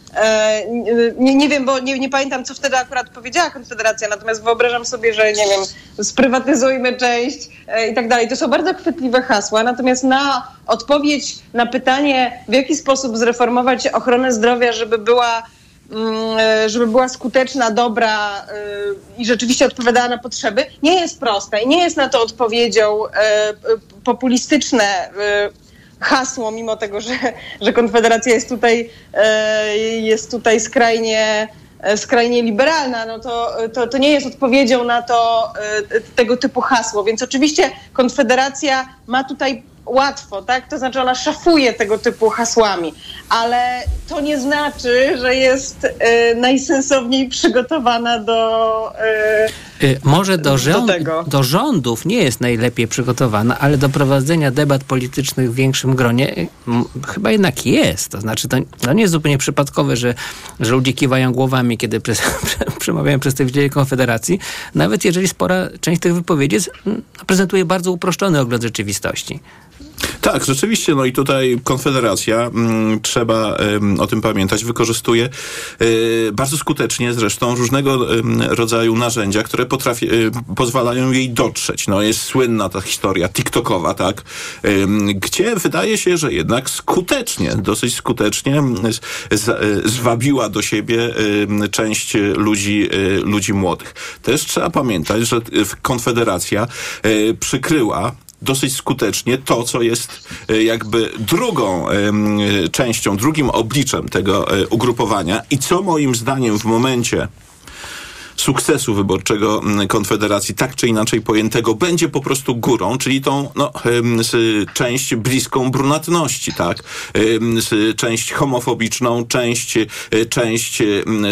nie, nie wiem, bo nie, nie pamiętam, co wtedy akurat powiedziała Konfederacja, natomiast wyobrażam sobie, że nie wiem, sprywatyzujmy część e, i tak dalej. To są bardzo chwytliwe hasła, natomiast na odpowiedź na pytanie, w jaki sposób zreformować ochronę zdrowia, żeby była mm, e, żeby była skuteczna, dobra e, i rzeczywiście odpowiadała na potrzeby, nie jest proste i nie jest na to odpowiedzią e, e, populistyczne e, hasło, mimo tego, że, że Konfederacja jest tutaj, e, jest tutaj skrajnie, e, skrajnie liberalna, no to, to, to nie jest odpowiedzią na to e, tego typu hasło. Więc oczywiście Konfederacja ma tutaj łatwo, tak? To znaczy ona szafuje tego typu hasłami, ale to nie znaczy, że jest e, najsensowniej przygotowana do. E, Y, Może do, rząd, tego. do rządów nie jest najlepiej przygotowana, ale do prowadzenia debat politycznych w większym gronie y, m, chyba jednak jest. To znaczy, to, to nie jest zupełnie przypadkowe, że, że ludzie kiwają głowami, kiedy przez, przemawiają przedstawiciele Konfederacji, nawet jeżeli spora część tych wypowiedzi jest, prezentuje bardzo uproszczony ogląd rzeczywistości. Tak, rzeczywiście, no i tutaj Konfederacja, mm, trzeba ym, o tym pamiętać, wykorzystuje y, bardzo skutecznie zresztą różnego ym, rodzaju narzędzia, które potrafi, y, pozwalają jej dotrzeć. No jest słynna ta historia TikTokowa, tak, gdzie wydaje się, że jednak skutecznie, dosyć skutecznie ym, z, z, y, zwabiła do siebie część ludzi, y, ludzi młodych. Też trzeba pamiętać, że y, Konfederacja y, przykryła dosyć skutecznie to, co jest e, jakby drugą e, częścią, drugim obliczem tego e, ugrupowania. I co moim zdaniem w momencie sukcesu wyborczego mm, Konfederacji, tak czy inaczej pojętego, będzie po prostu górą, czyli tą no, część bliską brunatności, tak? Część homofobiczną, część, e, część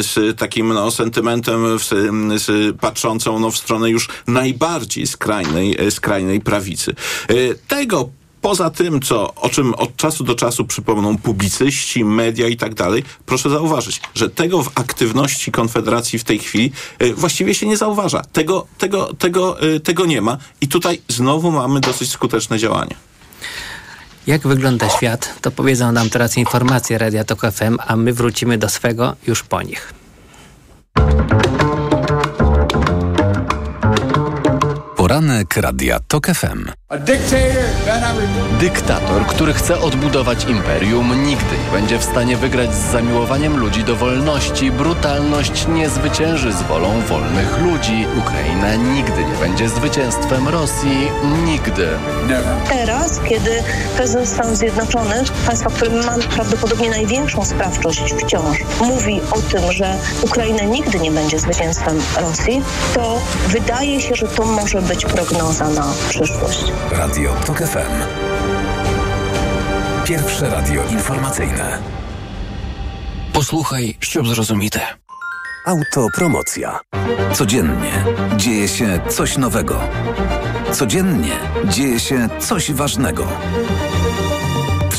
z takim no, sentymentem em, s, patrzącą no, w stronę już najbardziej skrajnej, e, skrajnej prawicy. E, Tego Poza tym, co, o czym od czasu do czasu przypomną publicyści, media i tak dalej, proszę zauważyć, że tego w aktywności Konfederacji w tej chwili y, właściwie się nie zauważa. Tego, tego, tego, y, tego nie ma i tutaj znowu mamy dosyć skuteczne działania. Jak wygląda świat, to powiedzą nam teraz informacje Radia Tok FM, a my wrócimy do swego już po nich. Poranek Radia TOK FM. Dyktator, który chce odbudować imperium, nigdy nie będzie w stanie wygrać z zamiłowaniem ludzi do wolności. Brutalność nie zwycięży z wolą wolnych ludzi. Ukraina nigdy nie będzie zwycięstwem Rosji. Nigdy. Teraz, kiedy prezydent Stanów Zjednoczonych, państwa, które ma prawdopodobnie największą sprawczość wciąż, mówi o tym, że Ukraina nigdy nie będzie zwycięstwem Rosji, to wydaje się, że to może być prognoza na przyszłość. Radio TOK FM. Pierwsze radio informacyjne. Posłuchaj, ściub zrozumite. Autopromocja. Codziennie dzieje się coś nowego. Codziennie dzieje się coś ważnego.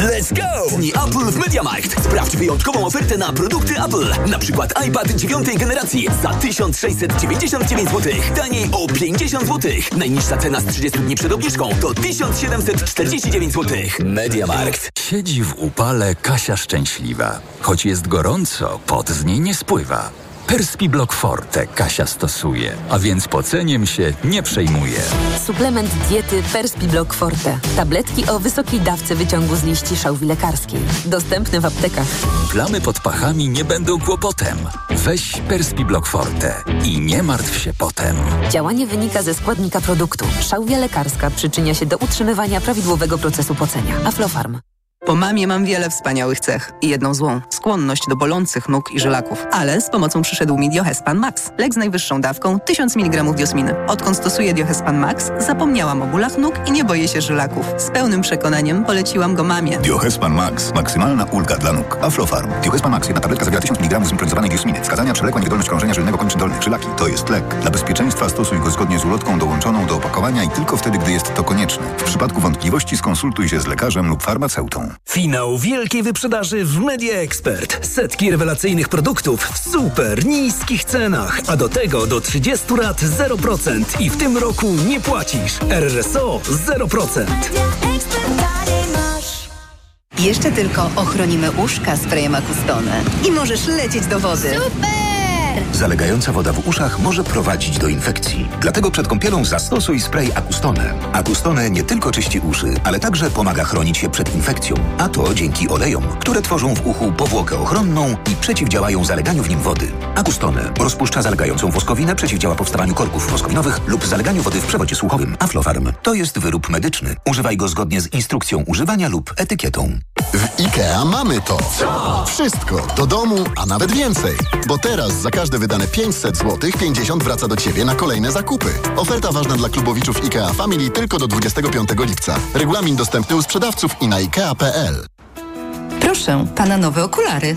Let's go! Dni Apple w MediaMarkt. Sprawdź wyjątkową ofertę na produkty Apple. Na przykład iPad dziewiątej generacji za 1699 zł. Taniej o 50 zł. Najniższa cena z 30 dni przed obniżką to 1749 zł. MediaMarkt. Siedzi w upale Kasia szczęśliwa. Choć jest gorąco, pot z niej nie spływa. Perspiblock Forte Kasia stosuje, a więc poceniem się nie przejmuje. Suplement diety Perspiblock Forte. Tabletki o wysokiej dawce wyciągu z liści szałwi lekarskiej. Dostępne w aptekach. Plamy pod pachami nie będą kłopotem. Weź Perspiblock Forte i nie martw się potem. Działanie wynika ze składnika produktu. Szałwia lekarska przyczynia się do utrzymywania prawidłowego procesu pocenia. Aflofarm. Po mamie mam wiele wspaniałych cech i jedną złą – skłonność do bolących nóg i żylaków. Ale z pomocą przyszedł mi Diohespan Max. Lek z najwyższą dawką 1000 mg diosminy. Odkąd stosuję Diohespan Max, zapomniałam o bólach nóg i nie boję się żylaków. Z pełnym przekonaniem poleciłam go mamie. Diohespan Max. Maksymalna ulga dla nóg. Aflofarm. Diohespan Max. Jedna tabletka zawiera 1000 mg zimpronizowanej diosminy. Wskazania przewlekła niewydolność krążenia żylnego kończyn dolnych. Żylaki. To jest lek. Dla bezpieczeństwa stosuj go zgodnie z ulotką dołączoną do opakowania i tylko wtedy, gdy jest to konieczne. W przypadku wątpliwości skonsultuj się z lekarzem lub farmaceutą. Finał wielkiej wyprzedaży w Media Expert. Setki rewelacyjnych produktów w super niskich cenach, a do tego do 30 lat 0% i w tym roku nie płacisz. RRSO 0%. Jeszcze tylko ochronimy uszka sprayem Acustone i możesz lecieć do wody. Zalegająca woda w uszach może prowadzić do infekcji. Dlatego przed kąpielą zastosuj spray Acustone. Acustone nie tylko czyści uszy, ale także pomaga chronić się przed infekcją. A to dzięki olejom, które tworzą w uchu powłokę ochronną i przeciwdziałają zaleganiu w nim wody. Acustone rozpuszcza zalegającą woskowinę, przeciwdziała powstawaniu korków woskowinowych lub zaleganiu wody w przewodzie słuchowym. Aflofarm to jest wyrób medyczny. Używaj go zgodnie z instrukcją używania lub etykietą. W IKEA mamy to. Wszystko do domu, a nawet więcej. Bo teraz za każde wydane 500 zł 50 wraca do Ciebie na kolejne zakupy. Oferta ważna dla klubowiczów IKEA Family tylko do 25 lipca. Regulamin dostępny u sprzedawców i na IKEA.pl. Proszę, pana nowe okulary.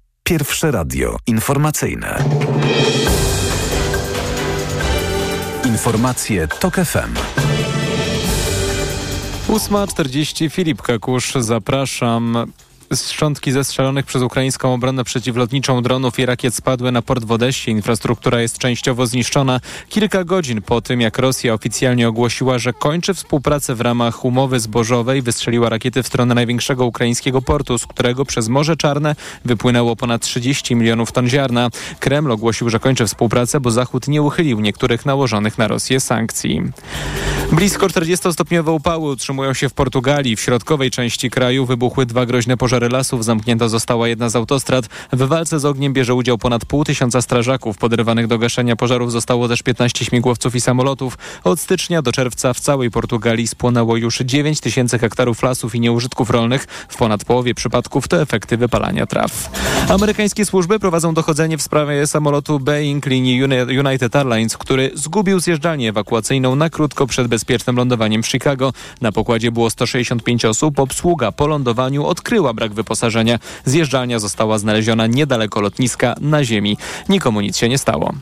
Pierwsze radio informacyjne. Informacje TOK FM. 8.40 Filip Kakusz, zapraszam. Szczątki zestrzelonych przez ukraińską obronę przeciwlotniczą dronów i rakiet spadły na port w Odessie. Infrastruktura jest częściowo zniszczona. Kilka godzin po tym, jak Rosja oficjalnie ogłosiła, że kończy współpracę w ramach umowy zbożowej, wystrzeliła rakiety w stronę największego ukraińskiego portu, z którego przez Morze Czarne wypłynęło ponad 30 milionów ton ziarna. Kreml ogłosił, że kończy współpracę, bo Zachód nie uchylił niektórych nałożonych na Rosję sankcji. Blisko 40-stopniowe upały utrzymują się w Portugalii. W środkowej części kraju wybuchły dwa groźne pożary lasów. Zamknięta została jedna z autostrad. W walce z ogniem bierze udział ponad pół tysiąca strażaków. Podrywanych do gaszenia pożarów zostało też 15 śmigłowców i samolotów. Od stycznia do czerwca w całej Portugalii spłonęło już 9 tysięcy hektarów lasów i nieużytków rolnych. W ponad połowie przypadków to efekty wypalania traw. Amerykańskie służby prowadzą dochodzenie w sprawie samolotu Boeing linii Uni- United Airlines, który zgubił zjeżdżalnię ewakuacyjną na krótko przed bezpiecznym lądowaniem w Chicago. Na pokładzie było 165 osób. Obsługa po lądowaniu odkryła brak wyposażenia. Zjeżdżalnia została znaleziona niedaleko lotniska na ziemi. Nikomu nic się nie stało.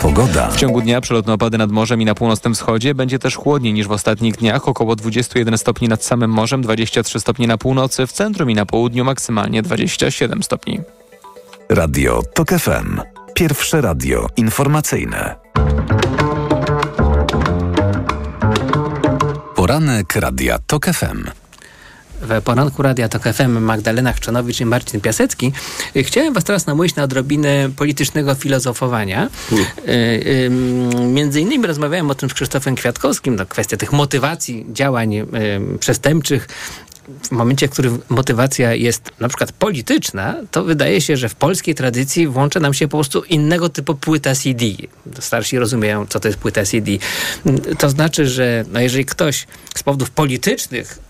Pogoda. W ciągu dnia przelotne opady nad morzem i na północnym wschodzie będzie też chłodniej niż w ostatnich dniach. Około 21 stopni nad samym morzem, 23 stopni na północy, w centrum i na południu maksymalnie 27 stopni. Radio TOK FM. Pierwsze radio informacyjne. Poranek Radia TOK FM. W poranku Radia Tok FM Magdalena Chrzanowicz i Marcin Piasecki. Y, Chciałem was teraz namówić na odrobinę politycznego filozofowania. Y, y, Między innymi rozmawiałem o tym z Krzysztofem Kwiatkowskim, no, kwestia tych motywacji działań y, przestępczych. W momencie, w którym motywacja jest na przykład polityczna, to wydaje się, że w polskiej tradycji włącza nam się po prostu innego typu płyta CD. Starsi rozumieją, co to jest płyta CD. To znaczy, że no jeżeli ktoś z powodów politycznych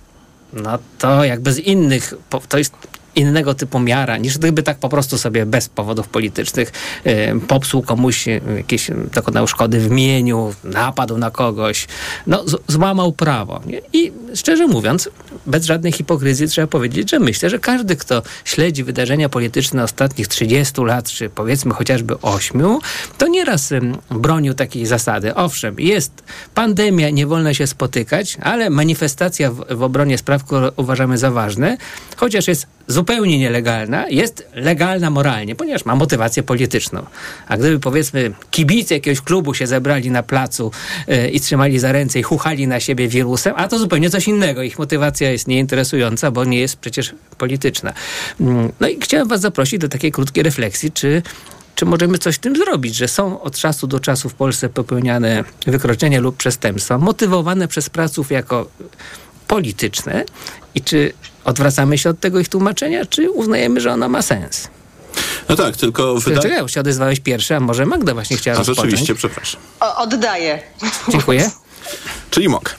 no to jakby z innych, to jest innego typu miara, niż gdyby tak po prostu sobie bez powodów politycznych y, popsuł komuś jakieś, dokonał szkody w mieniu, napadł na kogoś, no z, złamał prawo. I szczerze mówiąc, bez żadnej hipokryzji trzeba powiedzieć, że myślę, że każdy, kto śledzi wydarzenia polityczne ostatnich 30 lat, czy powiedzmy chociażby 8, to nieraz bronił takiej zasady. Owszem, jest pandemia, nie wolno się spotykać, ale manifestacja w, w obronie spraw, które uważamy za ważne, chociaż jest zupełnie nielegalna, jest legalna moralnie, ponieważ ma motywację polityczną. A gdyby powiedzmy kibice jakiegoś klubu się zebrali na placu y, i trzymali za ręce i chuchali na siebie wirusem, a to zupełnie coś innego. Ich motywacja jest nieinteresująca, bo nie jest przecież polityczna. Mm, No i chciałem was zaprosić do takiej krótkiej refleksji, czy czy możemy coś z tym zrobić, że są od czasu do czasu w Polsce popełniane wykroczenia lub przestępstwa motywowane przez praców jako polityczne i czy odwracamy się od tego ich tłumaczenia, czy uznajemy, że ona ma sens? No tak, tylko Wydaje... wydaje... Czekaj, się odezwałeś pierwszy, a może Magda właśnie chciała A rozpocząć? rzeczywiście, przepraszam. O, oddaję. Dziękuję. Czyli mogę.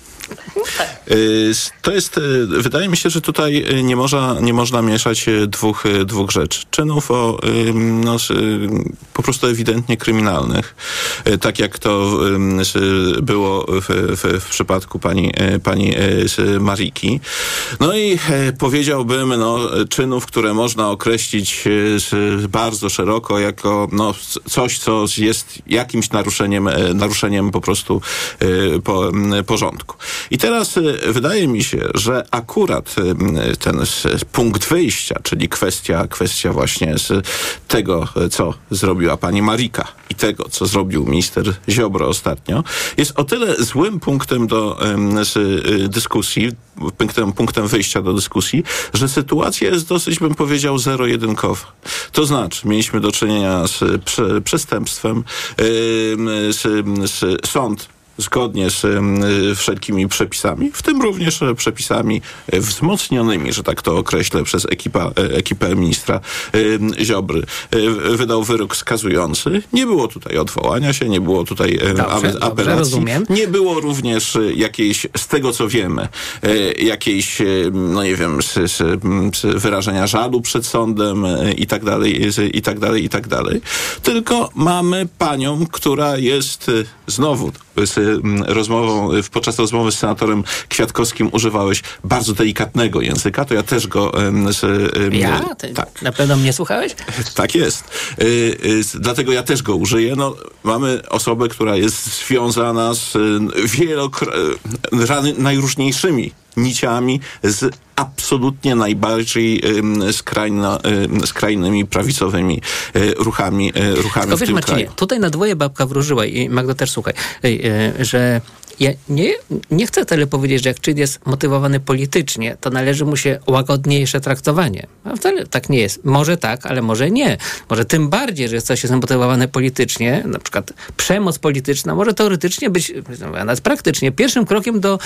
Y, To jest, y, wydaje mi się, że tutaj nie można, nie można mieszać y, dwóch, dwóch rzeczy. Czynów o, no, po prostu ewidentnie kryminalnych, tak jak to było w, w, w przypadku pani, pani Mariki. No i y, powiedziałbym, no, czynów, które można określić bardzo szeroko jako no, coś, co jest jakimś naruszeniem, y, naruszeniem po prostu po, porządku. I teraz y, wydaje mi się, że akurat y, ten punkt wyjścia, czyli kwestia, kwestia właśnie z tego, y, co zrobiła pani Marika i tego, co zrobił minister Ziobro ostatnio, jest o tyle złym punktem do dyskusji, punktem, punktem wyjścia do dyskusji, że sytuacja jest dosyć, bym powiedział, zero-jedynkowa. To znaczy, mieliśmy do czynienia z prze, przestępstwem, z, z sąd zgodnie z y, wszelkimi przepisami, w tym również e, przepisami e, wzmocnionymi, że tak to określę, przez ekipa, e, ekipę ministra Ziobry, wydał wyrok skazujący. Nie było tutaj odwołania się, nie było tutaj Dobrze, ape- dobrze, apelacji. rozumiem. Nie było również jakiejś, z tego co wiemy, jakiejś, no nie wiem, wyrażenia żalu przed sądem i tak dalej, i tak dalej, i tak dalej. Tylko mamy panią, która jest znowu z rozmową, e, podczas rozmowy z senatorem Kwiatkowskim używałeś bardzo delikatnego języka, to ja też go z, Ja? Ty tak. Na pewno mnie słuchałeś? Tak jest. Y, y, dlatego ja też go użyję. No, mamy osobę, która jest związana z y, wielokro... y, najróżniejszymi niciami z absolutnie najbardziej skrajna, ym, skrajnymi prawicowymi y, ruchami, y, ruchami Tylko w wiesz, Marcinie, kraju. tutaj na dwoje babka wróżyła i Magda też słuchaj, e, że ja nie, nie chcę tyle powiedzieć, że jak czyn jest motywowany politycznie, to należy mu się łagodniejsze traktowanie. A wcale tak nie jest. Może tak, ale może nie. Może tym bardziej, że coś jest motywowane politycznie, na przykład przemoc polityczna, może teoretycznie być, a nawet praktycznie, pierwszym krokiem do,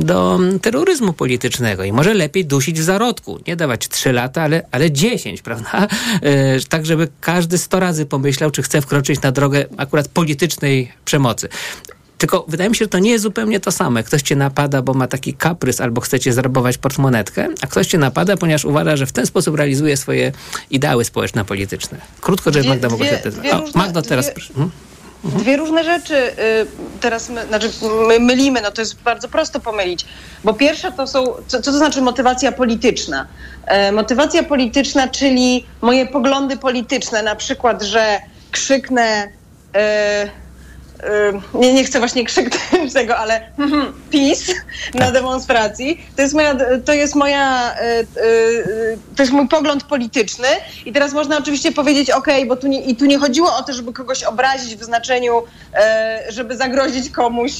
do terroryzmu politycznego i może lepiej dusić w zarodku. Nie dawać trzy lata, ale, ale 10, prawda? E, Tak, żeby każdy 100 razy pomyślał, czy chce wkroczyć na drogę akurat politycznej przemocy. Tylko wydaje mi się, że to nie jest zupełnie to samo. Ktoś cię napada, bo ma taki kaprys albo chce cię zrabować portmonetkę, a ktoś cię napada, ponieważ uważa, że w ten sposób realizuje swoje ideały społeczno-polityczne. Krótko, żeby Magda mogła się odezwać. O, Magdo, teraz dwie- proszę. Mhm. Dwie różne rzeczy y, teraz my, znaczy my mylimy, no to jest bardzo prosto pomylić. Bo pierwsza to są, co, co to znaczy motywacja polityczna? E, motywacja polityczna, czyli moje poglądy polityczne, na przykład, że krzyknę. E, nie, nie chcę właśnie krzyknąć tego, ale mhm, PiS na demonstracji. To jest moja, to jest moja, y, y, y, to jest mój pogląd polityczny i teraz można oczywiście powiedzieć, ok, bo tu nie, i tu nie chodziło o to, żeby kogoś obrazić w znaczeniu, żeby zagrozić komuś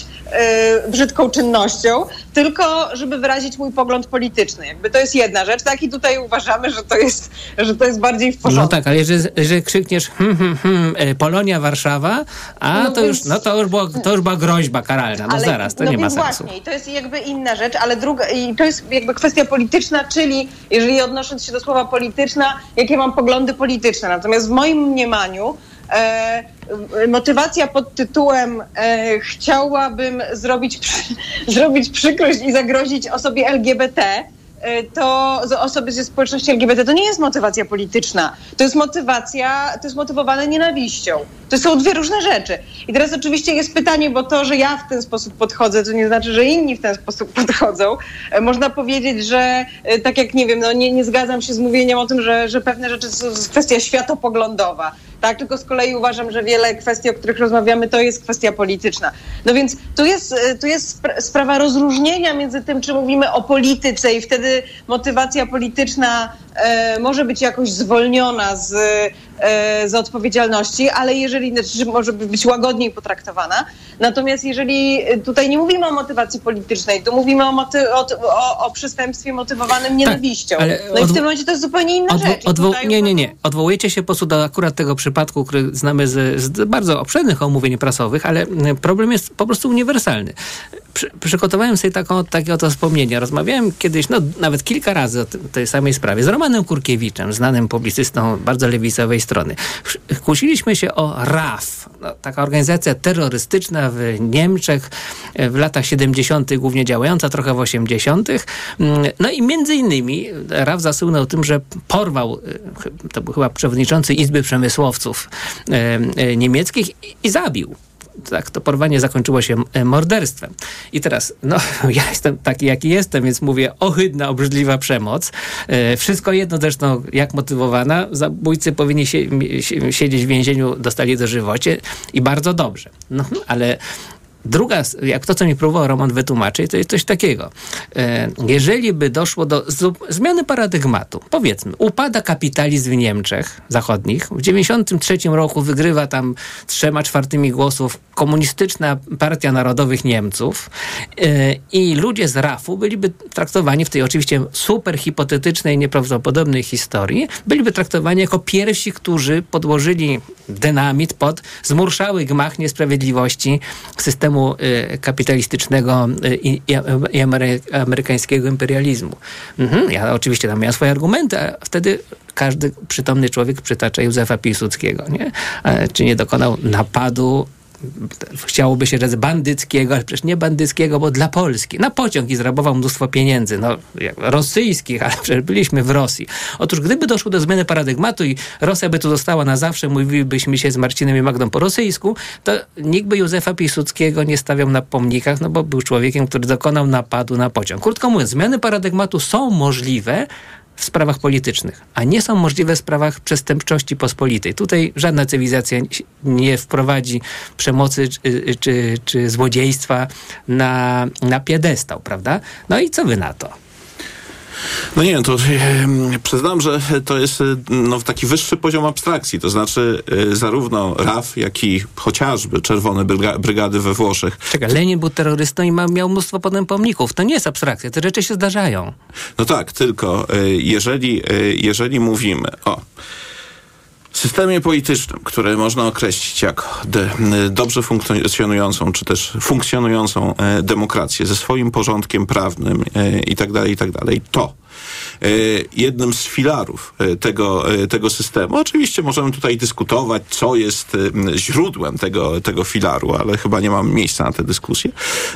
brzydką czynnością, tylko żeby wyrazić mój pogląd polityczny. Jakby to jest jedna rzecz, tak? I tutaj uważamy, że to jest, że to jest bardziej w porządku. No tak, ale jeżeli, jeżeli krzykniesz hmm, hmm, hmm, e, Polonia, Warszawa, a No to, więc- no to, już było, to już była groźba karalna. No Ale- zaraz, to no nie ma sensu. Właśnie, i to jest jakby inna rzecz, ale druga, i to jest jakby kwestia polityczna, czyli jeżeli odnosząc się do słowa polityczna, jakie mam poglądy polityczne. Natomiast w moim mniemaniu e, motywacja pod tytułem e, chciałabym zrobić, przy, zrobić przykrość i zagrozić osobie LGBT, to z- osoby ze społeczności LGBT to nie jest motywacja polityczna. To jest motywacja, to jest motywowane nienawiścią. To są dwie różne rzeczy. I teraz oczywiście jest pytanie, bo to, że ja w ten sposób podchodzę, to nie znaczy, że inni w ten sposób podchodzą. E, Można powiedzieć, że e, tak jak nie wiem, no nie, nie zgadzam się z mówieniem o tym, że, że pewne rzeczy to jest kwestia światopoglądowa. Tak, tylko z kolei uważam, że wiele kwestii, o których rozmawiamy, to jest kwestia polityczna. No więc tu jest, e, tu jest spra- sprawa rozróżnienia między tym, czy mówimy o polityce i wtedy motywacja polityczna może być jakoś zwolniona z, e, z odpowiedzialności, ale jeżeli, znaczy, może być łagodniej potraktowana. Natomiast jeżeli e, tutaj nie mówimy o motywacji politycznej, to mówimy o, moty, o, o, o przestępstwie motywowanym nienawiścią. ale no i w tym momencie to jest zupełnie inna Odwo- rzecz. Odwo- nie, nie, nie. Odwołujecie się po prostu do akurat tego przypadku, który znamy z, z bardzo obszernych omówień prasowych, ale problem jest po prostu uniwersalny. Przy, przygotowałem sobie taką, takie oto wspomnienie. Rozmawiałem kiedyś, no nawet kilka razy o tym, tej samej sprawie z Romanem Kurkiewiczem, znanym publicystą bardzo lewicowej strony. Kłóciliśmy się o RAF, no, taka organizacja terrorystyczna w Niemczech e, w latach 70., głównie działająca, trochę w 80. Mm, No i między innymi RAF zasłynął tym, że porwał, e, to był chyba przewodniczący Izby Przemysłowców e, e, niemieckich i zabił. Tak, to porwanie zakończyło się e, morderstwem. I teraz, no, ja jestem taki, jaki jestem, więc mówię, ohydna, obrzydliwa przemoc. E, wszystko jedno zresztą, jak motywowana. Zabójcy powinni siedzieć w więzieniu, dostali dożywocie i bardzo dobrze. No, ale Druga, jak to, co mi próbował Roman wytłumaczyć, to jest coś takiego. E, Jeżeli by doszło do zmiany paradygmatu, powiedzmy, upada kapitalizm w Niemczech zachodnich, w 93 roku wygrywa tam trzema czwartymi głosów komunistyczna Partia Narodowych Niemców e, i ludzie z RAF-u byliby traktowani w tej oczywiście super hipotetycznej, nieprawdopodobnej historii, byliby traktowani jako pierwsi, którzy podłożyli dynamit pod zmurszały gmach niesprawiedliwości systemu y, kapitalistycznego y, i, i, i amery, amerykańskiego imperializmu. Mhm, ja oczywiście tam miałem swoje argumenty, a wtedy każdy przytomny człowiek przytacza Józefa Piłsudskiego, nie? A Czy nie dokonał napadu chciałoby się rzec bandyckiego, ale przecież nie bandyckiego, bo dla Polski. Na pociąg i zrabował mnóstwo pieniędzy, no rosyjskich, ale przecież byliśmy w Rosji. Otóż gdyby doszło do zmiany paradygmatu i Rosja by tu została na zawsze, mówilibyśmy się z Marcinem i Magdą po rosyjsku, to nikt by Józefa Piłsudskiego nie stawiał na pomnikach, no bo był człowiekiem, który dokonał napadu na pociąg. Krótko mówiąc, zmiany paradygmatu są możliwe, w sprawach politycznych, a nie są możliwe w sprawach przestępczości pospolitej. Tutaj żadna cywilizacja nie wprowadzi przemocy czy, czy, czy złodziejstwa na, na piedestał, prawda? No i co wy na to? No nie wiem, to przyznam, że to jest e, no, taki wyższy poziom abstrakcji. To znaczy e, zarówno RAF, jak i chociażby Czerwone Bryga- Brygady we Włoszech. Czekaj, Lenin był terrorystą i ma, miał mnóstwo potem pomników. To nie jest abstrakcja, te rzeczy się zdarzają. No tak, tylko e, jeżeli, jeżeli mówimy o systemie politycznym, który można określić jako dobrze funkcjonującą, czy też funkcjonującą e, demokrację ze swoim porządkiem prawnym e, i tak tak to e, jednym z filarów tego, tego systemu. Oczywiście możemy tutaj dyskutować, co jest źródłem tego, tego filaru, ale chyba nie mamy miejsca na tę dyskusję.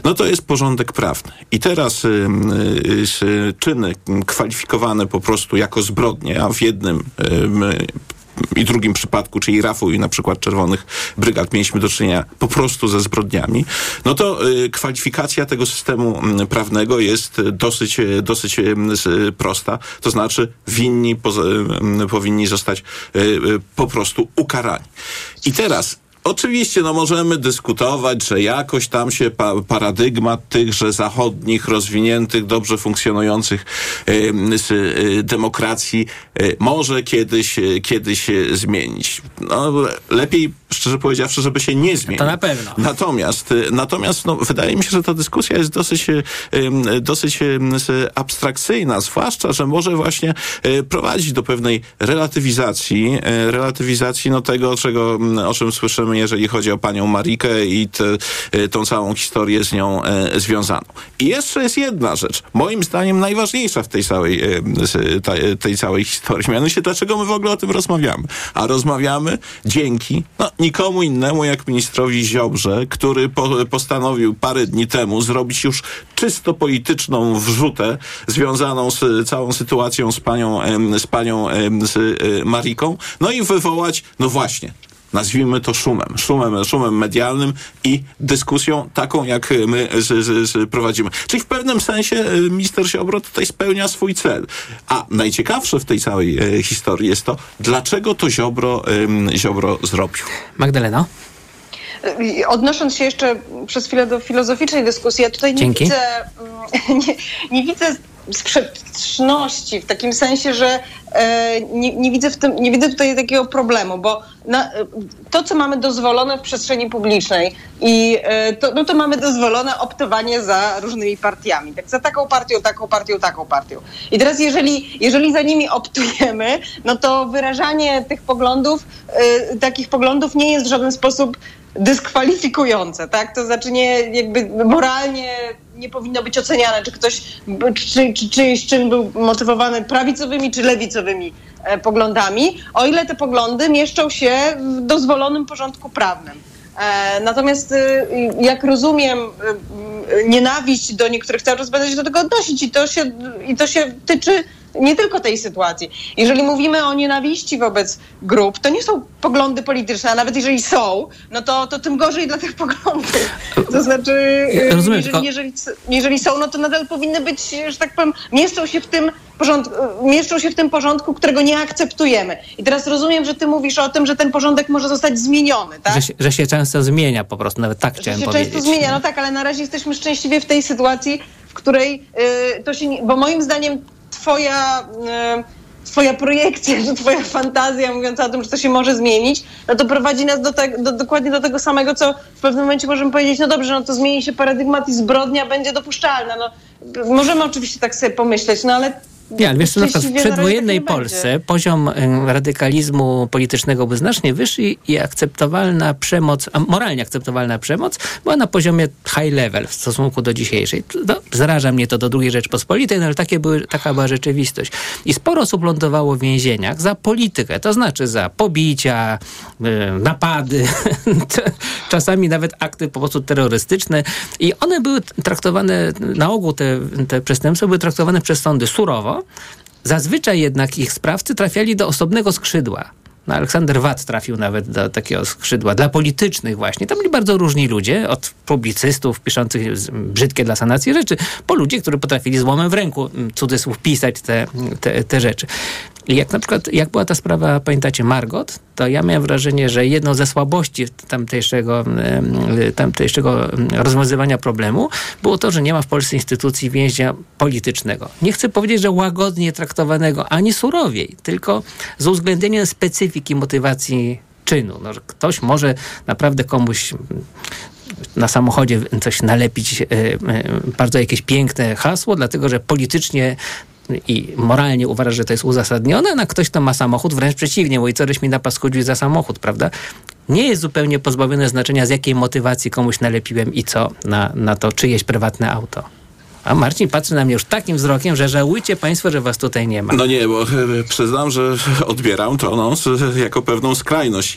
No to jest porządek prawny. I teraz czyny kwalifikowane po prostu jako zbrodnie, a w jednym i drugim przypadku, czyli Rafu i na przykład Czerwonych Brygad, mieliśmy do czynienia po prostu ze zbrodniami, no to y, kwalifikacja tego systemu mm, prawnego jest dosyć, y, dosyć y, prosta. To znaczy winni poza, powinni zostać po prostu ukarani. I teraz Oczywiście, no możemy dyskutować, że jakoś tam się pa paradygmat tychże zachodnich, rozwiniętych, dobrze funkcjonujących y, demokracji y, może kiedyś, y, kiedyś zmienić. No, lepiej, szczerze powiedziawszy, żeby się nie zmienił. To na pewno. Natomiast, y, natomiast no, wydaje mi się, że ta dyskusja jest dosyć, y, dosyć s- abstrakcyjna, zwłaszcza, że może właśnie y, prowadzić do pewnej relatywizacji, y, relatywizacji no, tego, czego, o czym słyszymy, jeżeli chodzi o panią Marikę i te, y, tą całą historię z nią y, związaną. I jeszcze jest jedna rzecz, moim zdaniem najważniejsza w tej całej, y, tej całej historii. Mianowicie, dlaczego my w ogóle o tym rozmawiamy? A rozmawiamy dzięki no, nikomu innemu jak ministrowi Ziobrze, który po, postanowił parę dni temu zrobić już czysto polityczną wrzutę związaną z całą sytuacją z panią, z panią z y, Mariką, no i wywołać, no właśnie, nazwijmy to szumem, szumem, szumem medialnym i dyskusją taką, jak my z, z, z prowadzimy. Czyli w pewnym sensie y, minister Ziobro tutaj spełnia swój cel. A najciekawsze w tej całej e, historii jest to, dlaczego to Ziobro, em, Ziobro zrobił. Magdaleno? I Odnosząc się jeszcze przez chwilę do filozoficznej dyskusji, ja tutaj nie Dzięki. widzę, mm, nie, nie widzę sprzeczności w takim sensie, że e, nie, nie, widzę w tym, nie widzę tutaj takiego problemu, bo na, to, co mamy dozwolone w przestrzeni publicznej i e, to, no to mamy dozwolone optowanie za różnymi partiami. Tak, za taką partią, taką partią, taką partią. I teraz jeżeli, jeżeli za nimi optujemy, no to wyrażanie tych poglądów, e, takich poglądów nie jest w żaden sposób dyskwalifikujące, tak? To znaczy nie, jakby moralnie nie powinno być oceniane, czy ktoś, czy, czy czyjś czyn był motywowany prawicowymi czy lewicowymi e, poglądami, o ile te poglądy mieszczą się w dozwolonym porządku prawnym. E, natomiast e, jak rozumiem, e, nienawiść do niektórych czas będę się do tego odnosić i to się, i to się tyczy nie tylko tej sytuacji. Jeżeli mówimy o nienawiści wobec grup, to nie są poglądy polityczne, a nawet jeżeli są, no to, to tym gorzej dla tych poglądów. To znaczy, Ja rozumiem, jeżeli, jeżeli, jeżeli są, no to nadal powinny być, że tak powiem, mieszczą się w tym porządku, mieszczą się w tym porządku, którego nie akceptujemy. I teraz rozumiem, że ty mówisz o tym, że ten porządek może zostać zmieniony, tak? Że, się, że się często zmienia po prostu, nawet tak Że chciałem się powiedzieć. często zmienia, no tak, ale na razie jesteśmy szczęśliwie w tej sytuacji, w której y, to się, nie, bo moim zdaniem twoja, y, twoja projekcja, czy twoja fantazja mówiąca o tym, że to się może zmienić, no to prowadzi nas do, te, do, dokładnie do tego samego, co w pewnym momencie możemy powiedzieć, no dobrze, no to zmieni się paradygmat i zbrodnia będzie dopuszczalna. No, możemy oczywiście tak sobie pomyśleć, no ale Nie, ale wiesz na przykład w przedwojennej Polsce będzie. poziom radykalizmu politycznego był znacznie wyższy i akceptowalna przemoc, a moralnie akceptowalna przemoc była na poziomie high level w stosunku do dzisiejszej. No, zaraża mnie to do II Rzeczpospolitej, no ale takie były, taka była rzeczywistość. I sporo osób lądowało w więzieniach za politykę, to znaczy za pobicia, napady, czasami nawet akty po prostu terrorystyczne i one były traktowane, na ogół te, te przestępstwa były traktowane przez sądy surowo, Zazwyczaj jednak ich sprawcy trafiali do osobnego skrzydła. No, Aleksander Watt trafił nawet do takiego skrzydła dla politycznych właśnie. Tam byli bardzo różni ludzie, od publicystów piszących z- brzydkie dla sanacji rzeczy, po ludzi, którzy potrafili złomem w ręku, cudzysłów, pisać te, te, te rzeczy. I jak na przykład, jak była ta sprawa, pamiętacie, Margot, to ja miałem wrażenie, że jedną ze słabości tamtejszego, tamtejszego rozwiązywania problemu było to, że nie ma w Polsce instytucji więźnia politycznego. Nie chcę powiedzieć, że łagodnie traktowanego, ani surowiej, tylko z uwzględnieniem specyfiki motywacji czynu. No, ktoś może naprawdę komuś na samochodzie coś nalepić, e, e, bardzo jakieś piękne hasło, dlatego że politycznie i moralnie uważa, że to jest uzasadnione, a ktoś, kto ma samochód, wręcz przeciwnie, mówi, co żeś mi napaskudził za samochód, prawda? Nie jest zupełnie pozbawione znaczenia, z jakiej motywacji komuś nalepiłem i co na, na to czyjeś prywatne auto. A Marcin patrzy na mnie już takim wzrokiem, że żałujcie państwo, że was tutaj nie ma. No nie, bo e, przyznam, że odbieram to no, jako pewną skrajność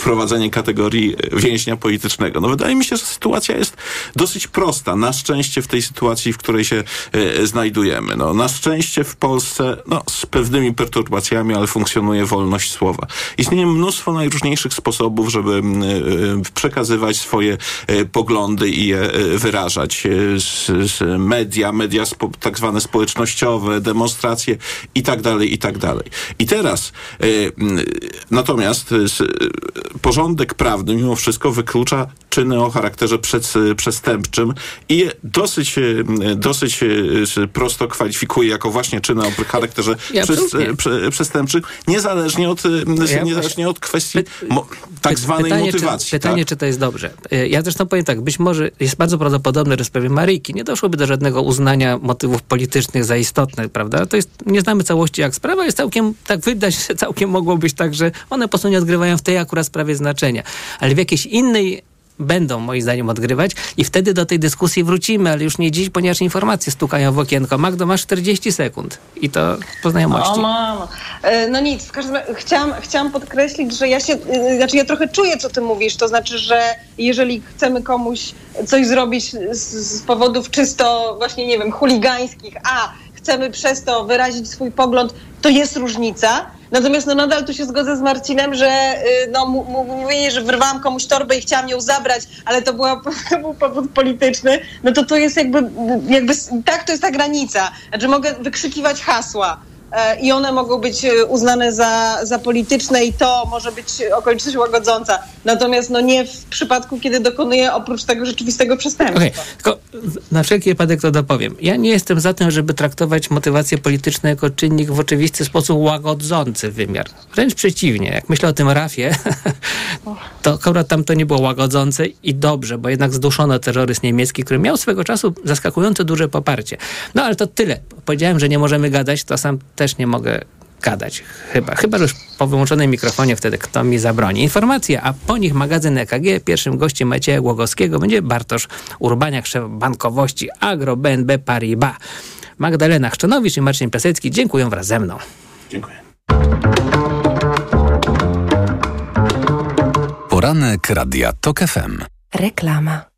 wprowadzenie kategorii więźnia politycznego. No wydaje mi się, że sytuacja jest dosyć prosta. Na szczęście w tej sytuacji, w której się e, znajdujemy. No, na szczęście w Polsce no, z pewnymi perturbacjami, ale funkcjonuje wolność słowa. Istnieje mnóstwo najróżniejszych sposobów, żeby e, przekazywać swoje e, poglądy i je e, wyrażać. E, z, z media, media spo, tak zwane społecznościowe, demonstracje i tak dalej, i tak dalej. I teraz m, natomiast e, porządek prawny mimo wszystko wyklucza czyny o charakterze przed, przestępczym i dosyć, dosyć prosto kwalifikuje jako właśnie czyny o charakterze Ja absolutnie. prze, przestępczym, niezależnie od, e, Ja niezależnie od kwestii mo, tak zwanej pytanie, motywacji. Czy, pytanie, tak? czy to jest dobrze. Ja zresztą powiem tak, być może jest bardzo prawdopodobne, że w sprawie Maryjki nie doszłoby do żadnego uznania motywów politycznych za istotne, prawda? To jest, nie znamy całości jak sprawa, jest całkiem, tak wydać, że całkiem mogło być tak, że one po prostu nie odgrywają w tej akurat sprawie znaczenia. Ale w jakiejś innej będą moim zdaniem odgrywać i wtedy do tej dyskusji wrócimy, ale już nie dziś, ponieważ informacje stukają w okienko. Magdo, masz 40 sekund i to po znajomości. O mamo. E, No nic, w każdym razie chciałam, chciałam podkreślić, że ja się, y, znaczy ja trochę czuję, co ty mówisz, to znaczy, że jeżeli chcemy komuś coś zrobić z, z powodów czysto właśnie, nie wiem, chuligańskich, a chcemy przez to wyrazić swój pogląd, to jest różnica. Natomiast no nadal tu się zgodzę z Marcinem, że y, no, mówienie, że wyrwałam komuś torbę i chciałam ją zabrać, ale to, była, to był powód polityczny, no to to jest jakby, jakby, tak to jest ta granica. Znaczy mogę wykrzykiwać hasła, i one mogą być e, uznane za, za polityczne i to może być okoliczność łagodząca. Natomiast no nie w przypadku, kiedy dokonuje oprócz tego rzeczywistego przestępstwa. Okej, tylko na wszelki wypadek to dopowiem. Ja nie jestem za tym, żeby traktować motywację polityczną jako czynnik w oczywisty sposób łagodzący wymiar. Wręcz przeciwnie. Jak myślę o tym Rafie, to akurat tam to nie było łagodzące i dobrze, bo jednak zduszono terroryzm niemiecki, który miał swego czasu zaskakująco duże poparcie. No ale to tyle. Powiedziałem, że nie możemy gadać, to sam też nie mogę gadać. Chyba. Chyba, że już po wyłączonym mikrofonie wtedy kto mi zabroni. Informacje, a po nich magazyn EKG. Pierwszym gościem Macieja Głogowskiego będzie Bartosz Urbaniak, szef bankowości Agro BNB Paribas. Magdalena Chrzczanowicz i Marcin Piasecki dziękuję wraz ze mną. Dziękuję. Poranek Radia TOK FM. Reklama.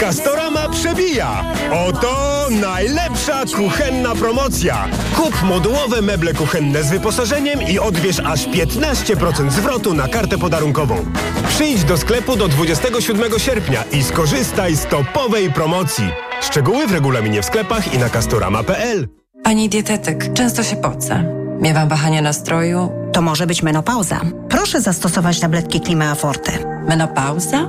Castorama przebija! Oto najlepsza kuchenna promocja! Kup modułowe meble kuchenne z wyposażeniem i odbierz aż 15% zwrotu na kartę podarunkową. Przyjdź do sklepu do 27 sierpnia i skorzystaj z topowej promocji. Szczegóły w regulaminie w sklepach i na castorama.pl. Pani dietetyk, często się pocę. Miewam wahania nastroju. To może być menopauza. Proszę zastosować tabletki Klimea Forte. Menopauza?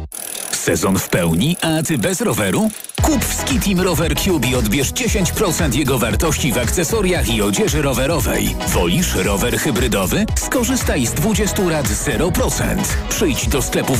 Sezon w pełni, a ty bez roweru? Kup w Skitim Rower Cube i odbierz 10% jego wartości w akcesoriach i odzieży rowerowej. Wolisz rower hybrydowy? Skorzystaj z 20 lat 0%. Przyjdź do sklepów